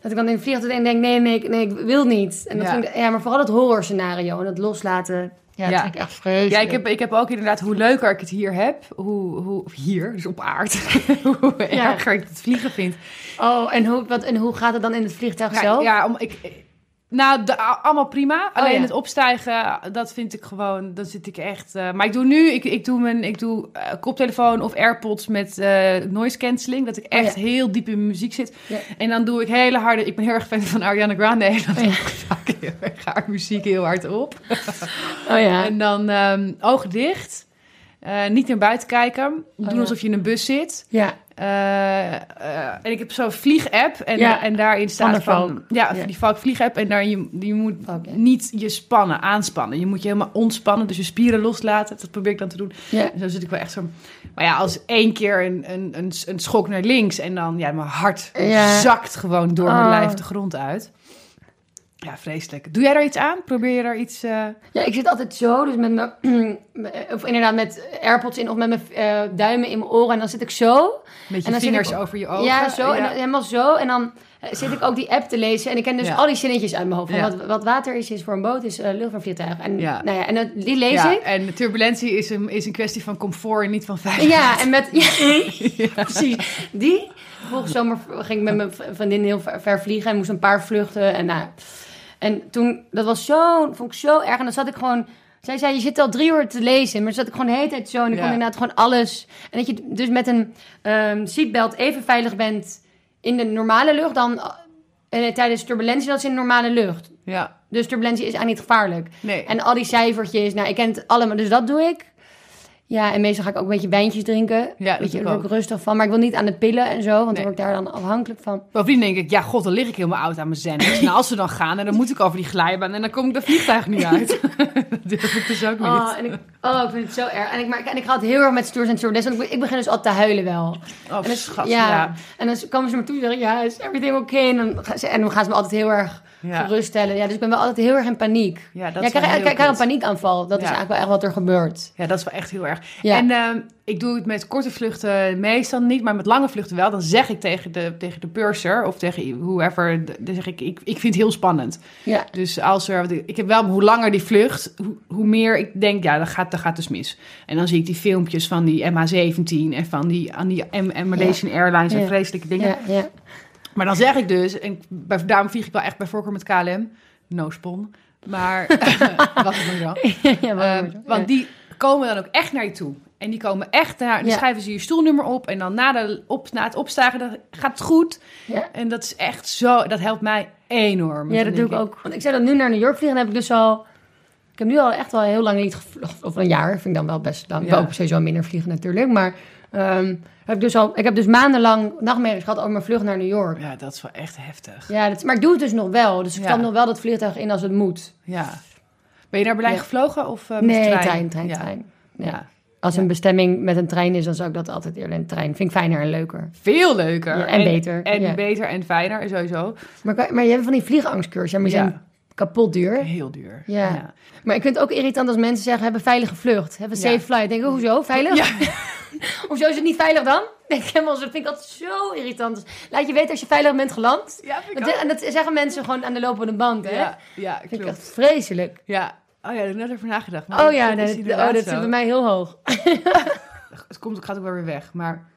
dat ik dan in het vliegtuig denk, nee, nee, ik- nee, ik wil niet. En dat Ja. vind ik, ja, maar vooral het horror scenario en het loslaten. Ja, dat Ja. vind ik echt vreselijk. Ja, ik heb, ik heb ook inderdaad, hoe leuker ik het hier heb, hoe, hoe hier, dus op aard, hoe Ja. erger ik het vliegen vind. Oh, en hoe, wat, en hoe gaat het dan in het vliegtuig Ja, zelf? ja om, ik, nou, de, allemaal prima. Alleen ja. het opstijgen, dat vind ik gewoon, dan zit ik echt... eh, maar ik doe nu, ik, ik doe mijn ik doe, eh, koptelefoon of AirPods met eh, noise cancelling. Dat ik echt ja. heel diep in mijn muziek zit. Ja. En dan doe ik hele harde... Ik ben heel erg fan van Ariana Grande. En dan Oh, ga ik heel erg haar muziek heel hard op. Oh ja. En dan ehm, ogen dicht. Eh, niet naar buiten kijken. Doen ja. alsof je in een bus zit. Ja. Eh, eh, en ik heb zo'n vlieg-app. En, Ja. en daarin staat van... Ja, Ja. die Valk vlieg-app. En daar, je, je moet niet je spannen, aanspannen. Je moet je helemaal ontspannen. Dus je spieren loslaten. Dat probeer ik dan te doen. Ja. En zo zit ik wel echt zo... Maar ja, als één keer een, een, een, een schok naar links... en dan, ja, mijn hart zakt gewoon door mijn Oh. lijf de grond uit. Ja, vreselijk. Doe jij daar iets aan? Probeer je daar iets... eh, Ja, ik zit altijd zo, dus met mijn, of inderdaad met AirPods in of met mijn eh, duimen in mijn oren. En dan zit ik zo. met je En dan zit vingers ik- over je ogen? Ja, zo. En dan, helemaal zo. En dan eh, zit ik ook die app te lezen. En ik ken dus Ja. al die zinnetjes uit mijn hoofd. Van Ja. wat, wat water is, is voor een boot, is eh, lucht voor vliegtuig. En, Ja. nou ja, en dat, die lees Ja, ik. en turbulentie is een, is een kwestie van comfort en niet van veiligheid. Ja, en met... Ja, precies. Die, vorige zomer ging ik met mijn vriendin heel ver, ver vliegen en moest een paar vluchten. En, nou, en toen, dat was zo, vond ik zo erg. En dan zat ik gewoon... Zij zei, je zit al drie uur te lezen. Maar dan zat ik gewoon de hele tijd zo. En ik Ja. kon inderdaad gewoon alles. En dat je dus met een ehm seatbelt even veilig bent in de normale lucht... dan eh, tijdens turbulentie, dat is in de normale lucht. Ja, Dus turbulentie is eigenlijk niet gevaarlijk. nee. En al die cijfertjes, nou, ik ken het allemaal, dus dat doe ik. Ja, en meestal ga ik ook een beetje wijntjes drinken. Ja, dat Weet je, doe daar ik word ik rustig van. Maar ik wil niet aan de pillen en zo, want Nee. dan word ik daar dan afhankelijk van. Bovendien denk ik, ja god, dan lig ik helemaal oud aan mijn zenders. nou, als ze dan gaan, en dan moet ik over die glijbaan en dan kom ik dat vliegtuig niet uit. dat durf ik dus ook niet. Oh, en ik, oh, ik vind het zo erg. En ik, maar, en ik ga het heel erg met stoers en stewardess, want ik, be- ik begin dus altijd te huilen wel. oh, en dan, schat, ja, ja. En dan komen ze me toe en zeggen, ja, is everything okay? En dan, en dan gaan ze me altijd heel erg Ja. geruststellen. Ja, dus ik ben wel altijd heel erg in paniek. Ja, dat ja, ik krijg, ik krijg een paniekaanval. Dat is eigenlijk wel echt wat er gebeurt. Ja, dat is wel echt heel erg. En ehm, ik doe het met korte vluchten meestal niet, maar met lange vluchten wel. Dan zeg ik tegen de, tegen de purser of tegen whoever, dan zeg ik, ik, ik vind het heel spannend. Ja, Dus als er, ik heb wel, hoe langer die vlucht, hoe, hoe meer ik denk, ja, dat gaat, dat gaat dus mis. En dan zie ik die filmpjes van die MH17 en van die, aan die Malaysian Airlines en vreselijke dingen. ja, ja. Maar dan zeg ik dus, en bij, daarom vlieg ik wel echt bij voorkeur met KLM, no spon. Maar was het nog wel. ja, wel goed, ja. want die komen dan ook echt naar je toe. En die komen echt naar, dan Ja. schrijven ze je stoelnummer op. En dan na, de, op, na het opstagen dan gaat het goed. En dat is echt zo, dat helpt mij enorm. Ja, Dan dat doe ik ook. Want ik zou dan nu naar New York vliegen. Dan heb ik dus al... Ik heb nu al echt wel heel lang niet gevlogen. Of een jaar. Vind ik dan wel best lang. Ja. Ik wil ook sowieso minder vliegen natuurlijk. Maar ehm, heb ik, dus al, ik heb dus maandenlang nachtmerries gehad over mijn vlucht naar New York. Ja, dat is wel echt heftig. Ja, dat, maar ik doe het dus nog wel. Dus ik Ja. stap nog wel dat vliegtuig in als het moet. Ja. Ben je naar Berlijn Ja. gevlogen of met nee, trein, trein? trein, ja. trein. Ja. Als een bestemming met een trein is, dan zou ik dat altijd eerder in de trein. Vind ik fijner en leuker. Veel leuker. En beter, En beter en fijner, sowieso. Maar, maar je hebt van die vliegangstcursus. Ja, maar zijn kapot duur. Heel duur. Ja. Maar ik vind het ook irritant als mensen zeggen, hebben veilige vlucht. Hebben Ja. safe flight. Denk ik, hoezo? Veilig? Ja. Hoezo is het niet veilig dan? Denk ik helemaal. Dat vind ik altijd zo irritant. Laat je weten als je veilig bent geland. Ja, vind ik Dat, ook. en dat zeggen mensen gewoon aan de lopende band, hè? Ja, ja, vind ik echt vreselijk. Ja. Oh ja, daar heb ik net over nagedacht. Maar Oh ja, dat is oh, dat zit bij mij heel hoog. Het komt, het gaat ook wel weer weg. Maar...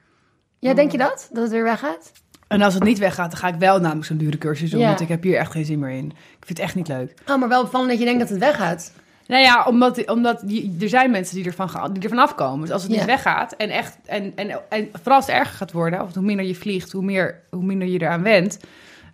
Ja, denk je dat? Dat het weer weggaat? En als het niet weggaat, dan ga ik wel namelijk zo'n dure cursus doen. Ja. Want ik heb hier echt geen zin meer in. Ik vind het echt niet leuk. Oh, maar wel opvallend dat je denkt dat het weggaat. Nou ja, omdat, omdat die, er zijn mensen die ervan, die ervan afkomen. Dus als het Ja. niet weggaat en echt en, en, en vooral als het erger gaat worden, of hoe minder je vliegt, hoe, meer, hoe minder je eraan went,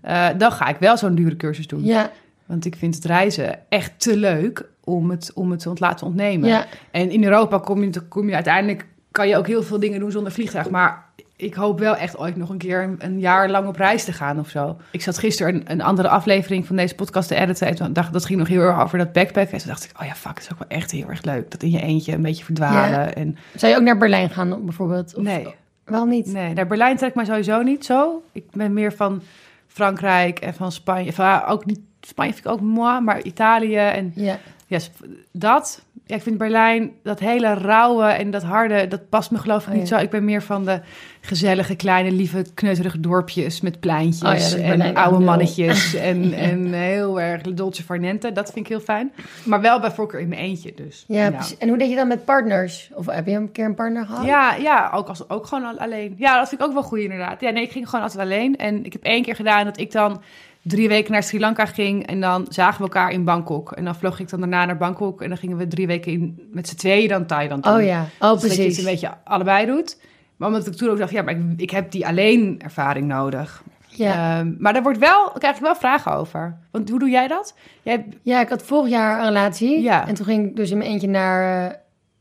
eh, dan ga ik wel zo'n dure cursus doen. Ja, Want ik vind het reizen echt te leuk om het, om het te laten ontnemen. ja. En in Europa kom je, kom je uiteindelijk, kan je ook heel veel dingen doen zonder vliegtuig. Maar ik hoop wel echt ooit nog een keer een, een jaar lang op reis te gaan of zo. Ik zat gisteren een, een andere aflevering van deze podcast te editen. En toen dacht, dat ging nog heel erg over dat backpacken. En toen dacht ik, oh ja, fuck, het is ook wel echt heel erg leuk. Dat in je eentje een beetje verdwalen. Ja. En, Zou je ook naar Berlijn gaan, bijvoorbeeld? Of, nee, Waarom niet? nee, naar Berlijn trek ik mij sowieso niet zo. Ik ben meer van Frankrijk en van Spanje. Van, ah, ook niet, Spanje vind ik ook mooi, maar Italië en Ja. Sp- dat. Ja, ik vind Berlijn, dat hele rauwe en dat harde, dat past me geloof ik Oh, niet ja. zo. Ik ben meer van de gezellige, kleine, lieve, kneuterige dorpjes met pleintjes Oh ja, en oude mannetjes en, en heel erg dolce far niente. Dat vind ik heel fijn. Maar wel bij voorkeur in mijn eentje dus. Ja. En hoe deed je dan met partners? Of heb je een keer een partner gehad? Ja, ja ook, als, ook gewoon al- alleen. Ja, dat vind ik ook wel goed inderdaad. Ja, nee, ik ging gewoon altijd alleen. En ik heb één keer gedaan dat ik dan drie weken naar Sri Lanka ging. En dan zagen we elkaar in Bangkok. En dan vloog ik dan daarna naar Bangkok. En dan gingen we drie weken in, met z'n tweeën dan Thailand. Oh ja, oh Dus dat je precies. het een beetje allebei doet. Maar omdat ik toen ook dacht, ja, maar ik, ik heb die alleen ervaring nodig. Ja. Ehm, maar daar wordt wel, krijg ik wel vragen over. Want hoe doe jij dat? Jij, ja, ik had vorig jaar een relatie. Ja. En toen ging ik dus in mijn eentje naar, eh,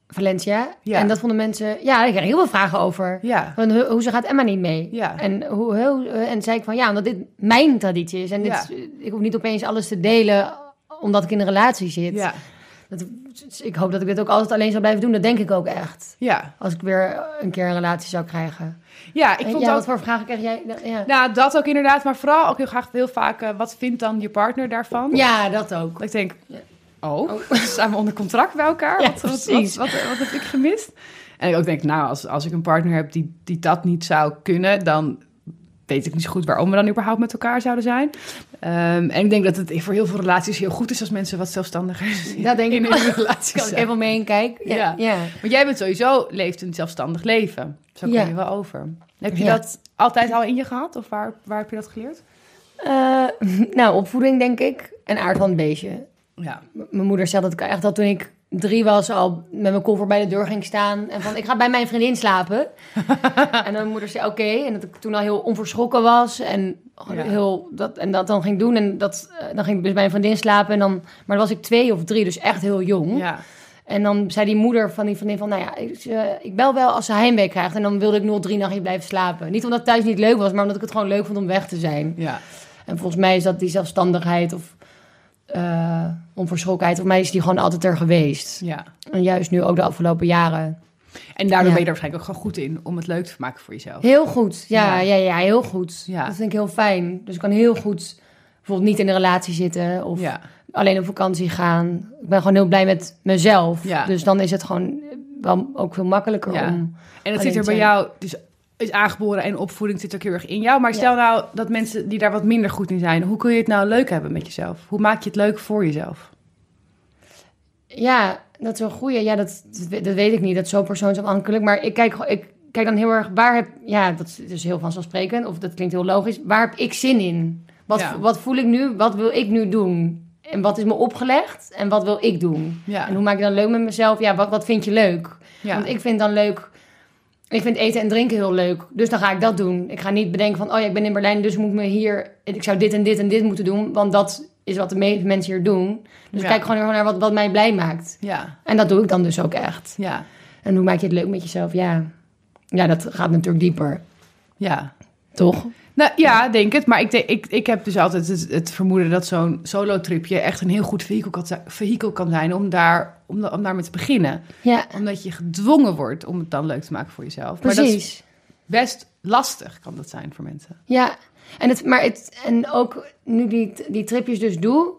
Valencia. Ja. En dat vonden mensen... Ja, ik kreeg heel veel vragen over. Ja. Van, ho- hoezo gaat Emma niet mee? Ja. En, hoe, hoe- en zei ik van, ja, omdat dit mijn traditie is. En dit, is- ik hoef niet opeens alles te delen omdat ik in een relatie zit. Ja. Dat, ik hoop dat ik dit ook altijd alleen zou blijven doen. Dat denk ik ook echt. Ja. Als ik weer een keer een relatie zou krijgen. Ja, ik vond ja, ook... wat voor vragen krijg jij? Ja, Nou, dat ook inderdaad. Maar vooral ook heel graag heel vaak... eh, wat vindt dan je partner daarvan? ja dat ook. Dat ik denk... Ja. Oh, zijn we onder contract bij elkaar? Ja, wat, wat, wat, precies. wat, wat heb ik gemist? En ik ook denk, nou, als, als ik een partner heb die, die dat niet zou kunnen... dan weet ik niet zo goed waarom we dan überhaupt met elkaar zouden zijn. Ehm, en ik denk dat het voor heel veel relaties heel goed is... als mensen wat zelfstandiger zijn. Dat denk ik in ook. hun relaties Kan ik even mee in kijk. Ja. Ja. ja. Want jij bent sowieso, leeft een zelfstandig leven. Zo kom Ja. je wel over. Heb je dat altijd al in je gehad? Of waar, waar heb je dat geleerd? Eh, nou, opvoeding denk ik. En aard van het beestje. Ja. Mijn moeder zei dat ik echt al toen ik drie was al met mijn koffer bij de deur ging staan. En van, ik ga bij mijn vriendin slapen. en dan mijn moeder zei, oké. En dat ik toen al heel onverschrokken was. En, Ja. heel, dat, en dat dan ging doen. En dat, eh, dan ging ik dus bij een vriendin slapen. En dan, maar dan was ik twee of drie, dus echt heel jong. Ja. En dan zei die moeder van die vriendin van, nou ja, ik, eh, ik bel wel als ze heimwee krijgt. En dan wilde ik nog drie nachtjes blijven slapen. Niet omdat het thuis niet leuk was, maar omdat ik het gewoon leuk vond om weg te zijn. Ja. En volgens mij is dat die zelfstandigheid of eh onverschrokkenheid. Voor mij is die gewoon altijd er geweest. ja. En juist nu ook de afgelopen jaren. En daardoor Ja. ben je er waarschijnlijk ook gewoon goed in om het leuk te maken voor jezelf. Heel goed. Ja, Ja. ja, ja, heel goed. Ja. Dat vind ik heel fijn. Dus ik kan heel goed bijvoorbeeld niet in een relatie zitten of Ja. alleen op vakantie gaan. Ik ben gewoon heel blij met mezelf. Ja. Dus dan is het gewoon wel ook veel makkelijker om... En dat Alleen zit er bij jou, dus is aangeboren en opvoeding zit ook heel erg in jou. Maar stel nou dat mensen die daar wat minder goed in zijn, hoe kun je het nou leuk hebben met jezelf? Hoe maak je het leuk voor jezelf? Ja, dat is een goeie. Ja, dat, dat, weet- ik niet. Dat is zo persoonsafhankelijk. Maar ik kijk, ik kijk dan heel erg... Waar heb... Ja, dat is dus heel vanzelfsprekend. Of dat klinkt heel logisch. Waar heb ik zin in? Wat, Ja. wat voel ik nu? Wat wil ik nu doen? En wat is me opgelegd? En wat wil ik doen? Ja. En hoe maak ik dan leuk met mezelf? Ja, wat, wat vind je leuk? Ja. Want ik vind dan leuk... Ik vind eten en drinken heel leuk. Dus dan ga ik dat doen. Ik ga niet bedenken van... Oh ja, ik ben in Berlijn, dus moet ik me hier... Ik zou dit en dit en dit moeten doen. Want dat is wat de meeste mensen hier doen. Dus Ja. ik kijk gewoon naar wat, wat mij blij maakt. Ja. En dat doe ik dan dus ook echt. Ja. En hoe maak je het leuk met jezelf? Ja, ja dat gaat natuurlijk dieper. Ja. Toch? Nou ja, denk het. Maar ik, denk, ik, ik heb dus altijd het, het vermoeden dat zo'n solo-tripje echt een heel goed vehikel kan, vehikel kan zijn om daar, om, om daarmee te beginnen. Ja, Omdat je gedwongen wordt om het dan leuk te maken voor jezelf. Maar dat is precies. best lastig, kan dat zijn voor mensen. Ja, en, het, maar het, en ook nu die, die tripjes dus doe...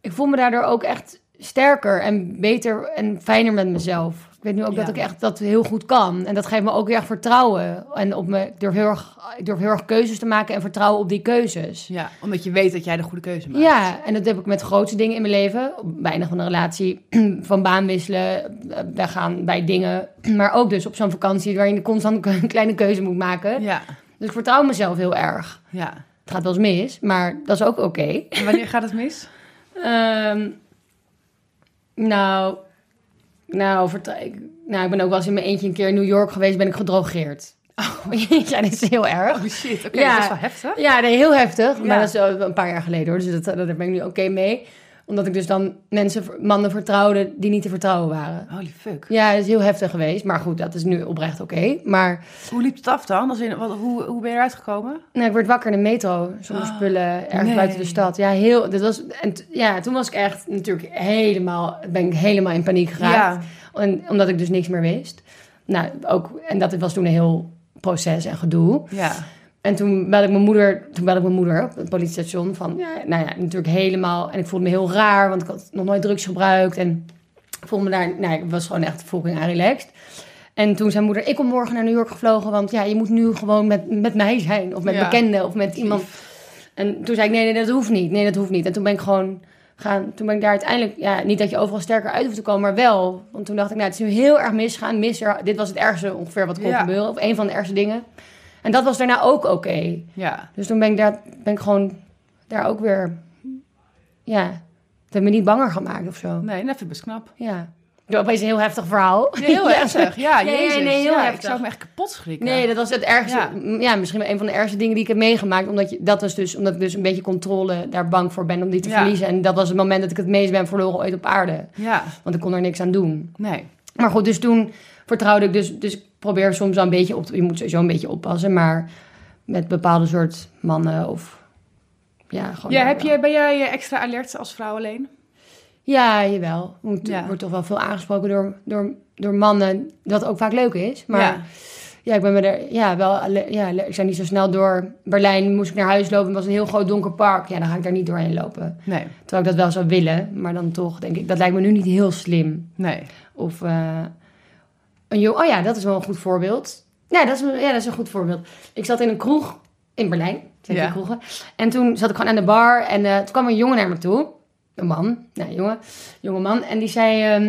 Ik voel me daardoor ook echt sterker en beter en fijner met mezelf. Ik weet nu ook Ja. dat ik echt dat heel goed kan. En dat geeft me ook heel erg vertrouwen. En op me, ik, durf heel erg, ik durf heel erg keuzes te maken en vertrouwen op die keuzes. Ja, omdat je weet dat jij de goede keuze maakt. Ja, en dat heb ik met grootste dingen in mijn leven. Weinig van een relatie, van baan wisselen, weggaan bij dingen. Maar ook dus op zo'n vakantie waarin je constant een kleine keuze moet maken. Ja, Dus ik vertrouw mezelf heel erg. ja. Het gaat wel eens mis, maar dat is ook oké. En wanneer gaat het mis? Ehm, nou, nou, ik, nou, ik ben ook wel eens in mijn eentje een keer in New York geweest, ben ik gedrogeerd. ja, dat is heel erg. Oh shit, oké, Ja. dat is wel heftig. Ja, nee, heel heftig. Ja. Maar dat is een paar jaar geleden hoor. Dus dat, daar ben ik nu oké mee. Omdat ik dus dan mensen, mannen vertrouwde die niet te vertrouwen waren. Holy fuck. Ja, dat is heel heftig geweest. Maar goed, dat is nu oprecht oké. Maar Hoe liep het af dan? Als in, wat, hoe, hoe ben je eruit gekomen? nou, ik werd wakker in de metro. Zonder Oh, spullen, ergens nee. buiten de stad. Ja, heel, dat was, en ja, toen was ik echt natuurlijk helemaal, ben ik helemaal in paniek geraakt. En, omdat ik dus niks meer wist. Nou, ook, en dat was toen een heel proces en gedoe. ja. En toen belde ik mijn moeder, toen belde ik mijn moeder op het politiestation van, ja, nou ja, natuurlijk helemaal. En ik voelde me heel raar, want ik had nog nooit drugs gebruikt. En ik voelde me daar, nou, ik was gewoon echt fucking relaxed. En toen zei moeder, ik kom morgen naar New York gevlogen, want ja, je moet nu gewoon met, met mij zijn. Of met Ja. bekenden, of met iemand. En toen zei ik, nee, nee, dat hoeft niet. Nee, dat hoeft niet. En toen ben ik gewoon gaan, toen ben ik daar uiteindelijk, ja, niet dat je overal sterker uit hoeft te komen, maar wel. Want toen dacht ik, nou, het is nu heel erg misgaan. Mis dit was het ergste ongeveer wat kon Ja. gebeuren. Of een van de ergste dingen. En dat was daarna ook oké. Ja. Dus toen ben ik, daar, ben ik gewoon daar ook weer... Ja, het heeft me niet banger gemaakt of zo. Nee, dat vind ik best knap. Ja. Doe opeens een heel heftig verhaal. Heel heftig. Ja, Nee, jezus. nee, heel ja, Ik heftig. zou me echt kapot schrikken. Nee, dat was het ergste. Ja. Ja. misschien wel een van de ergste dingen die ik heb meegemaakt. Omdat, je, dat was dus, omdat ik dus een beetje controle daar bang voor ben om die te Ja. verliezen. En dat was het moment dat ik het meest ben verloren ooit op aarde. Ja, Want ik kon er niks aan doen. nee. Maar goed, dus toen vertrouwde ik dus... Dus probeer soms wel een beetje op... te- Je moet sowieso een beetje oppassen, maar met bepaalde soort mannen of... Ja, gewoon... Ja, heb je, ben jij extra alert als vrouw alleen? Ja, jawel. Moet, Ja. Wordt toch wel veel aangesproken door, door, door mannen, wat ook vaak leuk is. Maar Ja. ja, ik ben me er ja, wel... Ja, ik zou niet zo snel door Berlijn, moest ik naar huis lopen. Het was een heel groot donker park. Ja, dan ga ik daar niet doorheen lopen. Nee, Terwijl ik dat wel zou willen, maar dan toch denk ik, dat lijkt me nu niet heel slim. nee. Of eh, een jong, oh ja, dat is wel een goed voorbeeld. Ja dat, is, een- ja, dat is een goed voorbeeld. Ik zat in een kroeg in Berlijn, zeg Ja. kroegen. En toen zat ik gewoon aan de bar en eh, toen kwam een jongen naar me toe. Een man, nou, jongen, jonge man. En die zei, ehm,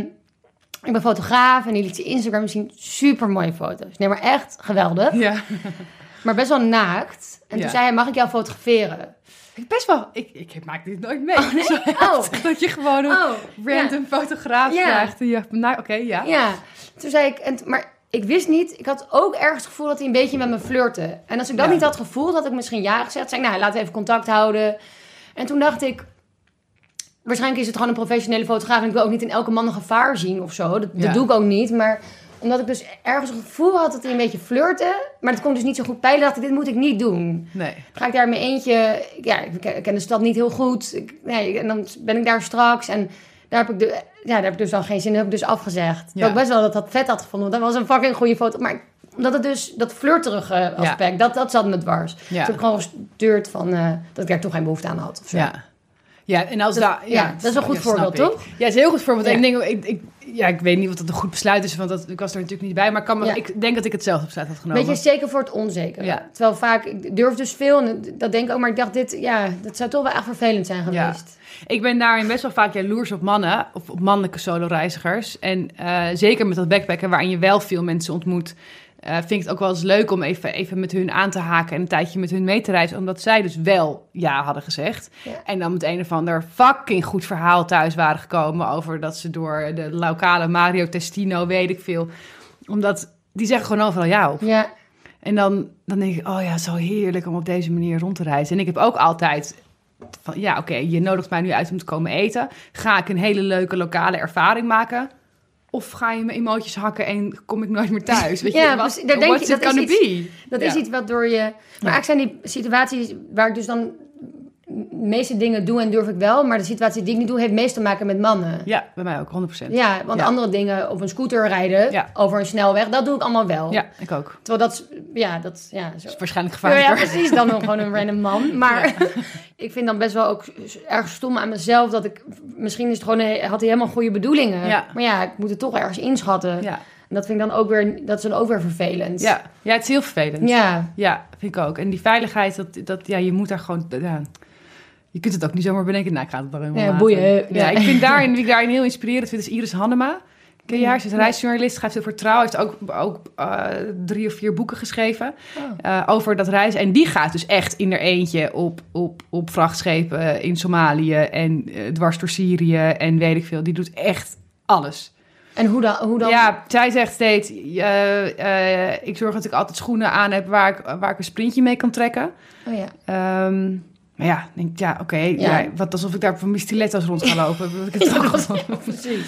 ik ben fotograaf en die liet zijn Instagram zien. Super mooie foto's. Nee, maar echt geweldig. Ja. Maar best wel naakt. En toen zei hij, mag ik jou fotograferen? Ik best wel, ik, ik maak dit nooit mee. Oh, nee? Zo Oh. dat je gewoon een Oh, random fotograaf Ja. krijgt. Ja, nou, oké, ja. Ja, toen zei ik, en, maar ik wist niet, ik had ook ergens het gevoel dat hij een beetje met me flirte. En als ik dat Ja. niet had gevoeld, had ik misschien ja gezegd. Zei ik, nou, laten we even contact houden. En toen dacht ik, waarschijnlijk is het gewoon een professionele fotograaf. En ik wil ook niet in elke man een gevaar zien of zo. Dat, dat doe ik ook niet. Maar omdat ik dus ergens het gevoel had dat hij een beetje flirte. Maar dat kon ik dus niet zo goed peilen. dacht ik, dit moet ik niet doen. Nee. Ga ik daar mijn eentje... Ja, ik ken- ik de stad niet heel goed. Ik, nee, en dan ben ik daar straks. En daar heb ik, de, ja, daar heb ik dus dan geen zin in. Dat heb ik dus afgezegd. Terwijl ik best wel dat dat vet had gevonden. Want dat was een fucking goede foto. Maar ik- omdat het dus... Dat flirterige aspect, dat, dat zat me dwars. Ja. ik heb gewoon gestuurd van... eh, dat ik daar toch geen behoefte aan had. Of zo. Ja. Ja, en als Dat- ja, dat is een goed voorbeeld, ik. toch? Ja, het is een heel goed voorbeeld. Ja. Ik, denk, ik, ik, ja, ik weet niet wat dat een goed besluit is, want dat, ik was er natuurlijk niet bij. Maar ik, kan me, Ja. ik denk dat ik hetzelfde besluit had genomen. Weet je, zeker voor het onzeker. Ja. Terwijl vaak... Ik durf dus veel. En dat denk ik ook. Maar ik dacht, dit... Ja, dat zou toch wel echt vervelend zijn geweest. Ik ben daarin best wel vaak jaloers op mannen, of op mannelijke solo-reizigers. En eh, zeker met dat backpacken, waarin je wel veel mensen ontmoet, eh, vind ik het ook wel eens leuk om even, even met hun aan te haken en een tijdje met hun mee te reizen. Omdat zij dus wel ja hadden gezegd. Ja. En dan met een of ander fucking goed verhaal thuis waren gekomen over dat ze door de lokale Mario Testino, weet ik veel. Omdat die zeggen gewoon overal ja op. Ja. En dan, dan denk ik, oh ja, zo heerlijk om op deze manier rond te reizen. En ik heb ook altijd van, ja, oké, je nodigt mij nu uit om te komen eten. Ga ik een hele leuke lokale ervaring maken? Of ga je me emoties hakken en kom ik nooit meer thuis? Weet Ja, je, wat, precies. Daar denk je- dat is iets-? Dat Ja. is iets wat door je... Maar eigenlijk zijn die situaties waar ik dus dan... De meeste dingen doe en durf ik wel. Maar de situatie die ik niet doe, heeft meest te maken met mannen. Ja, bij mij ook, 100%. Ja, want Ja. andere dingen, op een scooter rijden, Ja. over een snelweg, dat doe ik allemaal wel. Ja, ik ook. Terwijl dat, is- ja, dat, ja, zo. Is waarschijnlijk Ja, ja, precies, dan gewoon een random man. Maar ik vind dan best wel ook erg stom aan mezelf dat ik... Misschien is het gewoon, een- had hij helemaal goede bedoelingen. Ja. Maar ja, ik moet het toch ergens inschatten. Ja. En dat vind ik dan ook weer, dat is dan ook weer vervelend. Ja. ja, het is heel vervelend. Ja, Ja, vind ik ook. En die veiligheid, dat, dat, ja, je moet daar gewoon... Ja, je kunt het ook niet zomaar bedenken. Nou, ik ga het dan helemaal Ja, boeien. Ja, ik vind daarin, wie ik daarin heel inspirerend vind, is Iris Hannema. Ken je haar? Ze is reisjournalist, schrijft heel voor Trouw. Heeft ook, ook eh, drie of vier boeken geschreven Oh. eh, over dat reizen. En die gaat dus echt in haar eentje op, op, op vrachtschepen in Somalië en eh, dwars door Syrië en weet ik veel. Die doet echt alles. En hoe dan? Hoe dan? Ja, zij zegt steeds, ik zorg dat ik altijd schoenen aan heb waar ik, waar ik een sprintje mee kan trekken. Oh ja. Ehm, maar ja, denk ik, ja, oké. Ja. ja, wat alsof ik daar van mijn stiletto's rond ga lopen. Ik het Precies.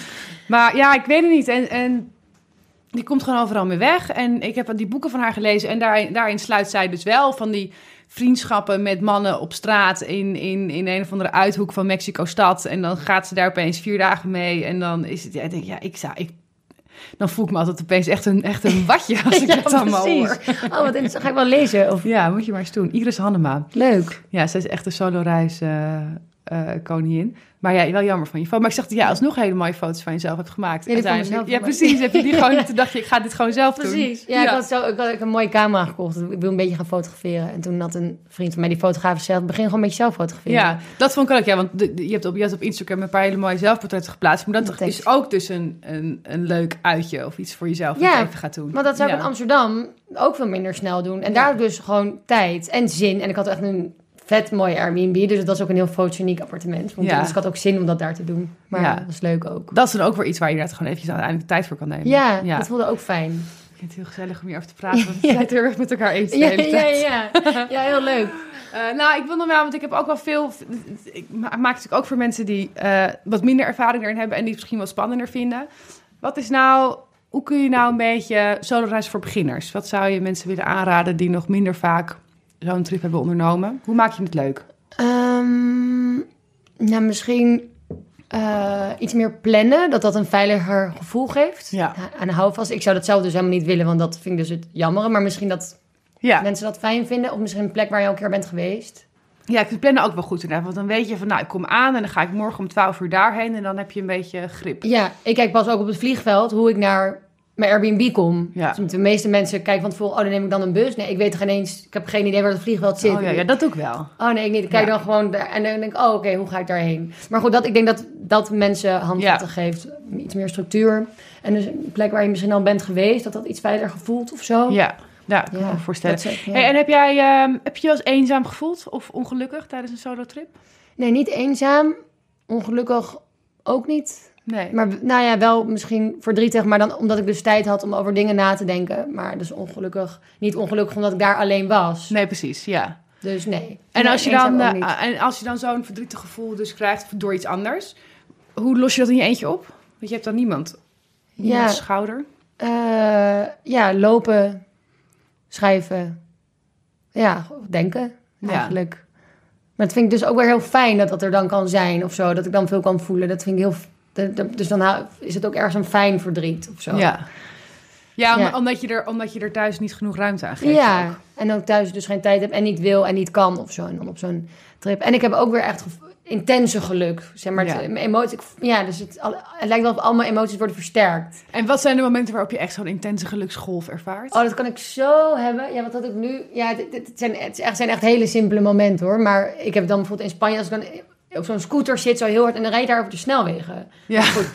maar ja, ik weet het niet. En, en die komt gewoon overal mee weg. En ik heb die boeken van haar gelezen. En daarin, daarin sluit zij dus wel van die vriendschappen met mannen op straat in, in, in een of andere uithoek van Mexico-stad. En dan gaat ze daar opeens vier dagen mee. En dan is het, ja, ik denk, ja, ik zou, ik, dan voel ik me altijd opeens echt een, echt een watje als ik Ja, dat allemaal hoor. Oh, wat interessant. Ga ik wel lezen. Of... Ja, moet je maar eens doen. Iris Hannema. Leuk. Ja, zij is echt een solo-reis eh, eh, koningin. Maar ja, wel jammer van je foto. Maar ik zag dat je alsnog hele mooie foto's van jezelf hebt gemaakt. Ja, Uiteindelijk. zelf ja precies. Heb je die gewoon, toen dacht je, ik ga dit gewoon zelf doen. Precies. Ja, Ik, had zo, ik had een mooie camera gekocht. Ik wil een beetje gaan fotograferen. En toen had een vriend van mij die fotograaf gezegd... begin gewoon met jezelf fotograferen. Ja, dat vond ik ook. Ja, want je, hebt op, je hebt op Instagram een paar hele mooie zelfportretten geplaatst. Maar dat Dat is ook dus een, een, een leuk uitje of iets voor jezelf Ja, even gaat doen. Maar dat zou ik Ja. in Amsterdam ook veel minder snel doen. En daar had dus gewoon tijd en zin. En ik had echt een vet mooi Airbnb. Dus dat was ook een heel fotogeniek appartement. Want Ja. Dus ik had ook zin om dat daar te doen. Maar Ja. dat was leuk ook. Dat is dan ook weer iets waar je inderdaad gewoon eventjes uiteindelijk tijd voor kan nemen. Ja, ja. dat voelde ook fijn. Ik vind het heel gezellig om hierover te praten. Want we zijn het heel erg met elkaar eens de Ja, hele ja, tijd. ja. Ja, heel leuk. Eh, nou, ik wil nog wel, want ik heb ook wel veel. Ik ma- maak natuurlijk ook voor mensen die eh, wat minder ervaring erin hebben en die het misschien wat spannender vinden. Wat is nou, hoe kun je nou een beetje soloreis voor beginners? Wat zou je mensen willen aanraden die nog minder vaak zo'n trip hebben ondernomen? Hoe maak je het leuk? Um, nou, misschien uh, iets meer plannen, dat dat een veiliger gevoel geeft. Ja. En hou vast. Ik zou dat zelf dus helemaal niet willen, want dat vind ik dus het jammer. Maar misschien dat Ja. mensen dat fijn vinden, of misschien een plek waar je al een keer bent geweest. Ja, ik vind plannen ook wel goed inderdaad. Want dan weet je van, nou, ik kom aan en dan ga ik morgen om 12 uur daarheen. En dan heb je een beetje grip. Ja, ik kijk pas ook op het vliegveld hoe ik naar mijn Airbnb kom. Ja. Dus de meeste mensen kijken van tevoren, oh, dan neem ik dan een bus. Nee, ik weet geen eens, ik heb geen idee waar het vliegveld zit. Oh ja, ja, dat doe ik wel. Oh nee, ik niet. Ik kijk Ja. dan gewoon daar en dan denk ik, oh oké, hoe ga ik daarheen? Maar goed, dat, ik denk dat dat mensen handvatten Ja. geeft. Iets meer structuur. En dus een plek waar je misschien al bent geweest, dat dat iets veiliger voelt of zo. Ja, ja kan Ja, me voorstellen. Hey, en heb jij ehm, heb je je wel eens eenzaam gevoeld of ongelukkig tijdens een solo trip? Nee, niet eenzaam. Ongelukkig ook niet. Nee. Maar nou ja, wel misschien verdrietig, maar dan omdat ik dus tijd had om over dingen na te denken. Maar dus ongelukkig, niet ongelukkig omdat ik daar alleen was. Nee, precies, ja. Dus nee. En Nee, als je dan, eh, en als je dan zo'n verdrietig gevoel dus krijgt door iets anders, hoe los je dat in je eentje op? Want je hebt dan niemand. Niemand Ja. schouder. Eh, ja, lopen, schrijven. Ja, denken Ja. eigenlijk. Maar dat vind ik dus ook weer heel fijn dat dat er dan kan zijn of zo. Dat ik dan veel kan voelen. Dat vind ik heel... Dus dan is het ook ergens een fijn verdriet of zo. Ja. Ja, om- Ja. Omdat, je er, omdat je er thuis niet genoeg ruimte aan geeft. Ja, ook. en ook thuis dus geen tijd heb en niet wil en niet kan of zo. En dan op zo'n trip. En ik heb ook weer echt intense geluk. Zeg maar, Ja. mijn emotie, ja, dus het, lijkt wel of al mijn emoties worden versterkt. En wat zijn de momenten waarop je echt zo'n intense geluksgolf ervaart? Oh, dat kan ik zo hebben. Ja, wat had ik nu? Ja, het, het, zijn, het zijn echt hele simpele momenten hoor. Maar ik heb dan bijvoorbeeld in Spanje, als ik dan op zo'n scooter zit, zo heel hard en dan rijd je daar over de snelwegen. ja. Goed.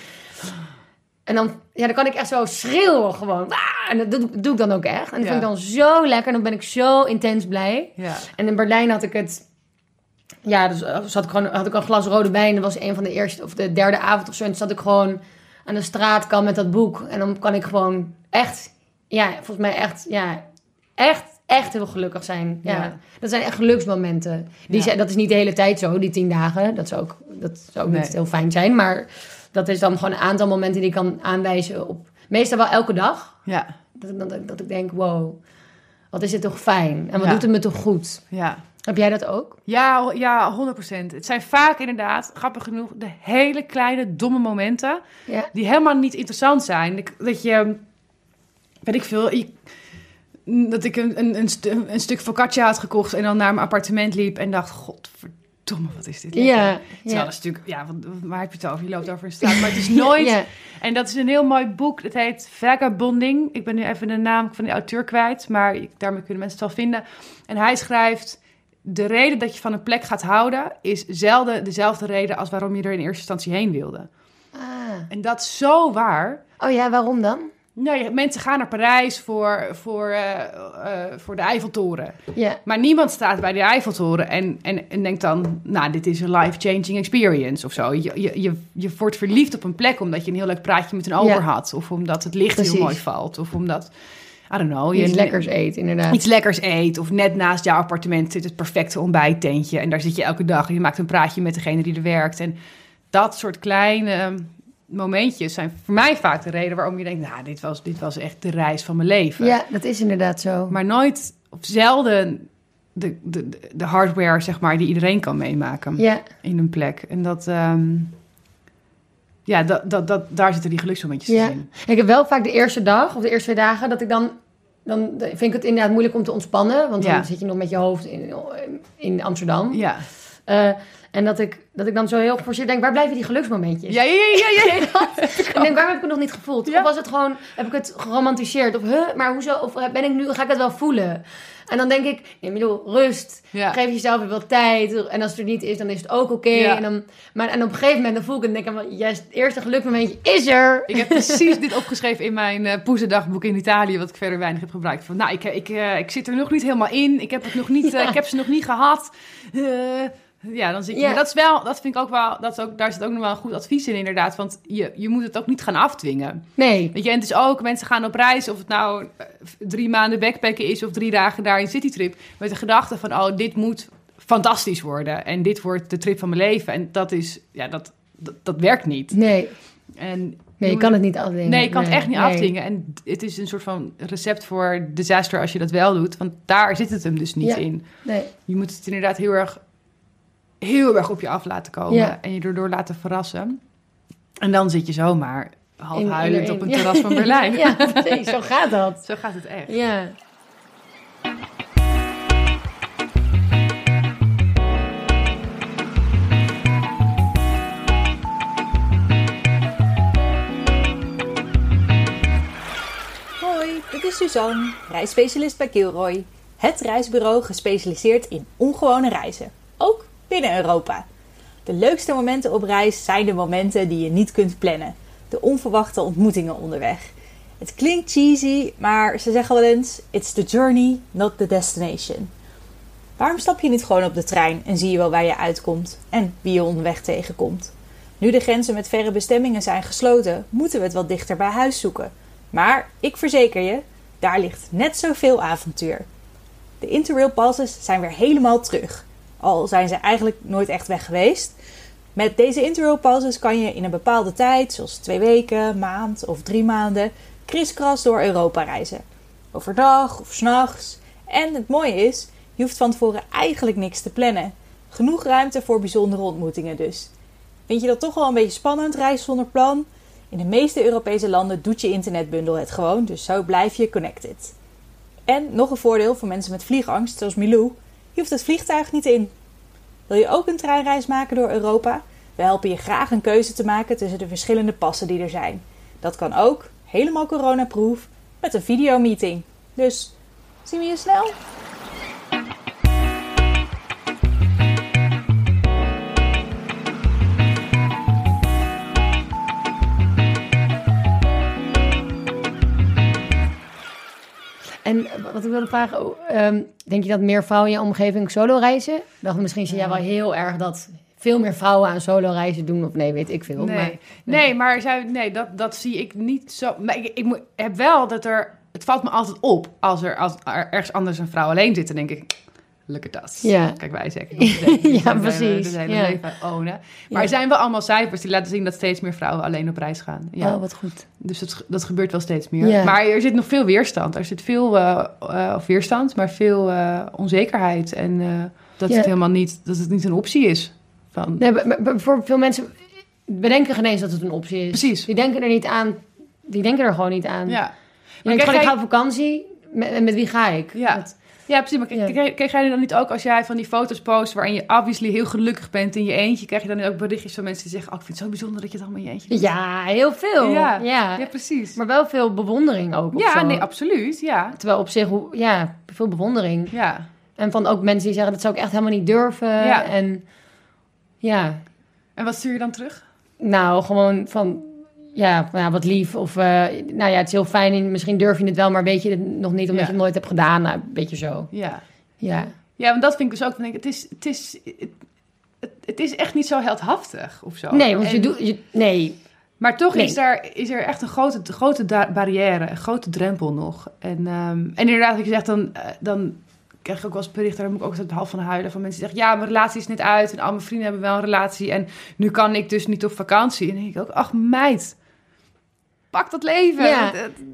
En dan, ja, dan kan ik echt zo schreeuwen gewoon. En dat doe, doe ik dan ook echt. En dat Ja. vind ik dan zo lekker. En dan ben ik zo intens blij. ja. En in Berlijn had ik het. Ja, dus eh, zat ik gewoon, had ik een glas rode wijn. Dat was een van de eerste of de derde avond of zo. En toen zat ik gewoon aan de straatkant met dat boek. En dan kan ik gewoon echt, ja, volgens mij echt, ja, echt, echt heel gelukkig zijn. Ja, Ja. dat zijn echt geluksmomenten. Die Ja. zijn, dat is niet de hele tijd zo, die tien dagen. Dat zou ook, dat zou ook Nee. niet heel fijn zijn. Maar dat is dan gewoon een aantal momenten die ik kan aanwijzen op. Meestal wel elke dag. Ja. Dat, ik- dat, dat ik denk, wow, wat is dit toch fijn. En wat Ja. doet het me toch goed. Ja. Heb jij dat ook? Ja, ja, 100%. Het zijn vaak inderdaad, grappig genoeg, de hele kleine, domme momenten Ja. die helemaal niet interessant zijn. Dat je, weet ik veel, dat ik een, een, een, een stuk focaccia had gekocht en dan naar mijn appartement liep en dacht, godverdomme, wat is dit lekker. Ja. Terwijl Ja. dat is natuurlijk, ja, waar heb je het over? Je loopt over een straat, maar het is nooit... Ja. En dat is een heel mooi boek. Dat heet Vagabonding. Ik ben nu even de naam van de auteur kwijt, maar daarmee kunnen mensen het wel vinden. En hij schrijft: de reden dat je van een plek gaat houden is zelden dezelfde reden als waarom je er in eerste instantie heen wilde. Ah. En dat is zo waar. Oh ja, waarom dan? Ja, mensen gaan naar Parijs voor, voor, eh, eh, voor de Eiffeltoren. Ja. Maar niemand staat bij de Eiffeltoren en, en, en denkt dan... nou, dit is een life-changing experience of zo. Je, je, je, je wordt verliefd op een plek omdat je een heel leuk praatje met een ober had. Of omdat het licht Precies. heel mooi valt. Of omdat, I don't know... Je Iets lekkers eet, inderdaad. Iets lekkers eet. Of net naast jouw appartement zit het perfecte ontbijttentje. En daar zit je elke dag en je maakt een praatje met degene die er werkt. En dat soort kleine momentjes zijn voor mij vaak de reden waarom je denkt... nou, dit was, dit was echt de reis van mijn leven. Ja, dat is inderdaad zo. Maar nooit of zelden de, de, de hardware, zeg maar, die iedereen kan meemaken Ja, in een plek. En dat, ehm, ja, dat, dat, dat, daar zitten die geluksmomentjes ja. in. Ik heb wel vaak de eerste dag of de eerste twee dagen dat ik dan... Dan vind ik het inderdaad moeilijk om te ontspannen. Want Ja. dan zit je nog met je hoofd in, in Amsterdam. Ja. Eh, en dat ik, dat ik dan zo heel geforceerd denk, waar blijven die geluksmomentjes? Ja, ja, ja, ja, ja. Ik denk, waarom heb ik het nog niet gevoeld? Ja. Of was het gewoon, heb ik het geromantiseerd? Of, huh, maar hoezo? Of ben ik nu, ga ik het wel voelen? En dan denk ik, nee, bedoel, rust. Ja. Geef jezelf even wat tijd. En als het er niet is, dan is het ook oké. Ja. En, dan, maar, en op een gegeven moment dan voel ik het en denk ik, yes, het eerste gelukmomentje is er. Ik heb precies dit opgeschreven in mijn eh poezendagboek in Italië, wat ik verder weinig heb gebruikt. Van, nou, ik, ik, eh, ik zit er nog niet helemaal in. Ik heb, het nog niet, eh, ik heb ze nog niet gehad. Ja, dan zit je. Ja. Maar dat is wel, dat vind ik ook wel, dat is ook, daar zit ook nog wel een goed advies in, inderdaad. Want je, je moet het ook niet gaan afdwingen. Nee. Weet je, en het is ook, mensen gaan op reis, of het nou eh, drie maanden backpacken is of drie dagen daar in citytrip, met de gedachte van, oh, dit moet fantastisch worden en dit wordt de trip van mijn leven. En dat is, ja, dat, dat, dat werkt niet. Nee. En Nee, je kan het niet afdwingen. Nee, je kan het echt niet nee. afdwingen. En het is een soort van recept voor disaster als je dat wel doet. Want daar zit het hem dus niet Ja. in. Nee. Je moet het inderdaad heel erg, heel erg op je af laten komen. Ja. En je erdoor laten verrassen. En dan zit je zomaar half In- huilend in- op een ja. terras van Berlijn. ja. Zo gaat dat. Zo gaat het echt. Ja. Hoi, dit is Suzanne, reisspecialist bij Kilroy. Het reisbureau gespecialiseerd in ongewone reizen, binnen Europa. De leukste momenten op reis zijn de momenten die je niet kunt plannen. De onverwachte ontmoetingen onderweg. Het klinkt cheesy, maar ze zeggen wel eens: It's the journey, not the destination. Waarom stap je niet gewoon op de trein en zie je wel waar je uitkomt en wie je onderweg tegenkomt? Nu de grenzen met verre bestemmingen zijn gesloten, moeten we het wat dichter bij huis zoeken. Maar ik verzeker je, daar ligt net zoveel avontuur. De Interrail passes zijn weer helemaal terug. Al zijn ze eigenlijk nooit echt weg geweest. Met deze Interrail passes kan je in een bepaalde tijd, zoals twee weken, maand of drie maanden, kriskras door Europa reizen. Overdag of s'nachts. En het mooie is, je hoeft van tevoren eigenlijk niks te plannen. Genoeg ruimte voor bijzondere ontmoetingen dus. Vind je dat toch wel een beetje spannend, reis zonder plan? In de meeste Europese landen doet je internetbundel het gewoon, dus zo blijf je connected. En nog een voordeel voor mensen met vliegangst, zoals Milou, hoeft het vliegtuig niet in. Wil je ook een treinreis maken door Europa? We helpen je graag een keuze te maken tussen de verschillende passen die er zijn. Dat kan ook, helemaal coronaproof, met een videomeeting. Dus, zien we je snel? En wat ik wilde vragen, oh, ehm, denk je dat meer vrouwen in je omgeving solo reizen? Ik dacht, misschien zie jij wel heel erg dat veel meer vrouwen aan solo reizen doen. Of nee, weet ik veel. Nee, Maar, nee, maar zij, nee, dat, dat zie ik niet zo. Maar ik, ik moet- heb wel dat er. Het valt me altijd op als er, als er ergens anders een vrouw alleen zit. Dan denk ik. Look at us. Ja. Kijk, wij zeggen. Ja, Ja, precies. Het hele Ja. leven ownen. Maar er zijn wel allemaal cijfers die laten zien dat steeds meer vrouwen alleen op reis gaan. Ja. Oh, wat goed. Dus dat, dat gebeurt wel steeds meer. Ja. Maar er zit nog veel weerstand. Er zit veel eh, eh, of weerstand, maar veel eh, onzekerheid. En dat het helemaal niet, dat het niet een optie is. Van, Nee, voor veel mensen bedenken geen eens dat het een optie is. Precies. Die denken er niet aan. Die denken er gewoon niet aan. ja. Denkt gewoon, ik ga op vakantie. Met, met wie ga ik? Ja. Dat- Ja, precies. Maar k- Ja. k- krijg jij dan niet ook, als jij van die foto's post... waarin je obviously heel gelukkig bent in je eentje... krijg je dan ook berichtjes van mensen die zeggen... oh, ik vind het zo bijzonder dat je het allemaal in je eentje doet. ja, heel veel. Ja. Ja. Ja, precies. Maar wel veel bewondering ook. ja, nee, absoluut. Ja. Terwijl op zich, hoe- ja, veel bewondering. Ja. En van ook mensen die zeggen, dat zou ik echt helemaal niet durven. Ja. En ja, En wat stuur je dan terug? nou, gewoon van, ja, nou ja, wat lief. Of, eh, nou ja, het is heel fijn. En misschien durf je het wel, maar weet je het nog niet omdat Ja. je het nooit hebt gedaan. Nou, een beetje zo. Ja. Ja. Ja, want dat vind ik dus ook... van, Het is, het, is, het, het, is echt niet zo heldhaftig of zo. Nee, want je doet, je, nee. Maar toch Nee. is, er, is er echt een grote, grote barrière, een grote drempel nog. En, ehm, en inderdaad, wat je zegt, dan, eh, dan krijg ik ook wel eens berichten, daar moet ik ook altijd half van huilen, van mensen die zeggen, ja, mijn relatie is net uit en al mijn vrienden hebben wel een relatie en nu kan ik dus niet op vakantie. En dan denk ik ook, ach meid, pak dat leven. Ja.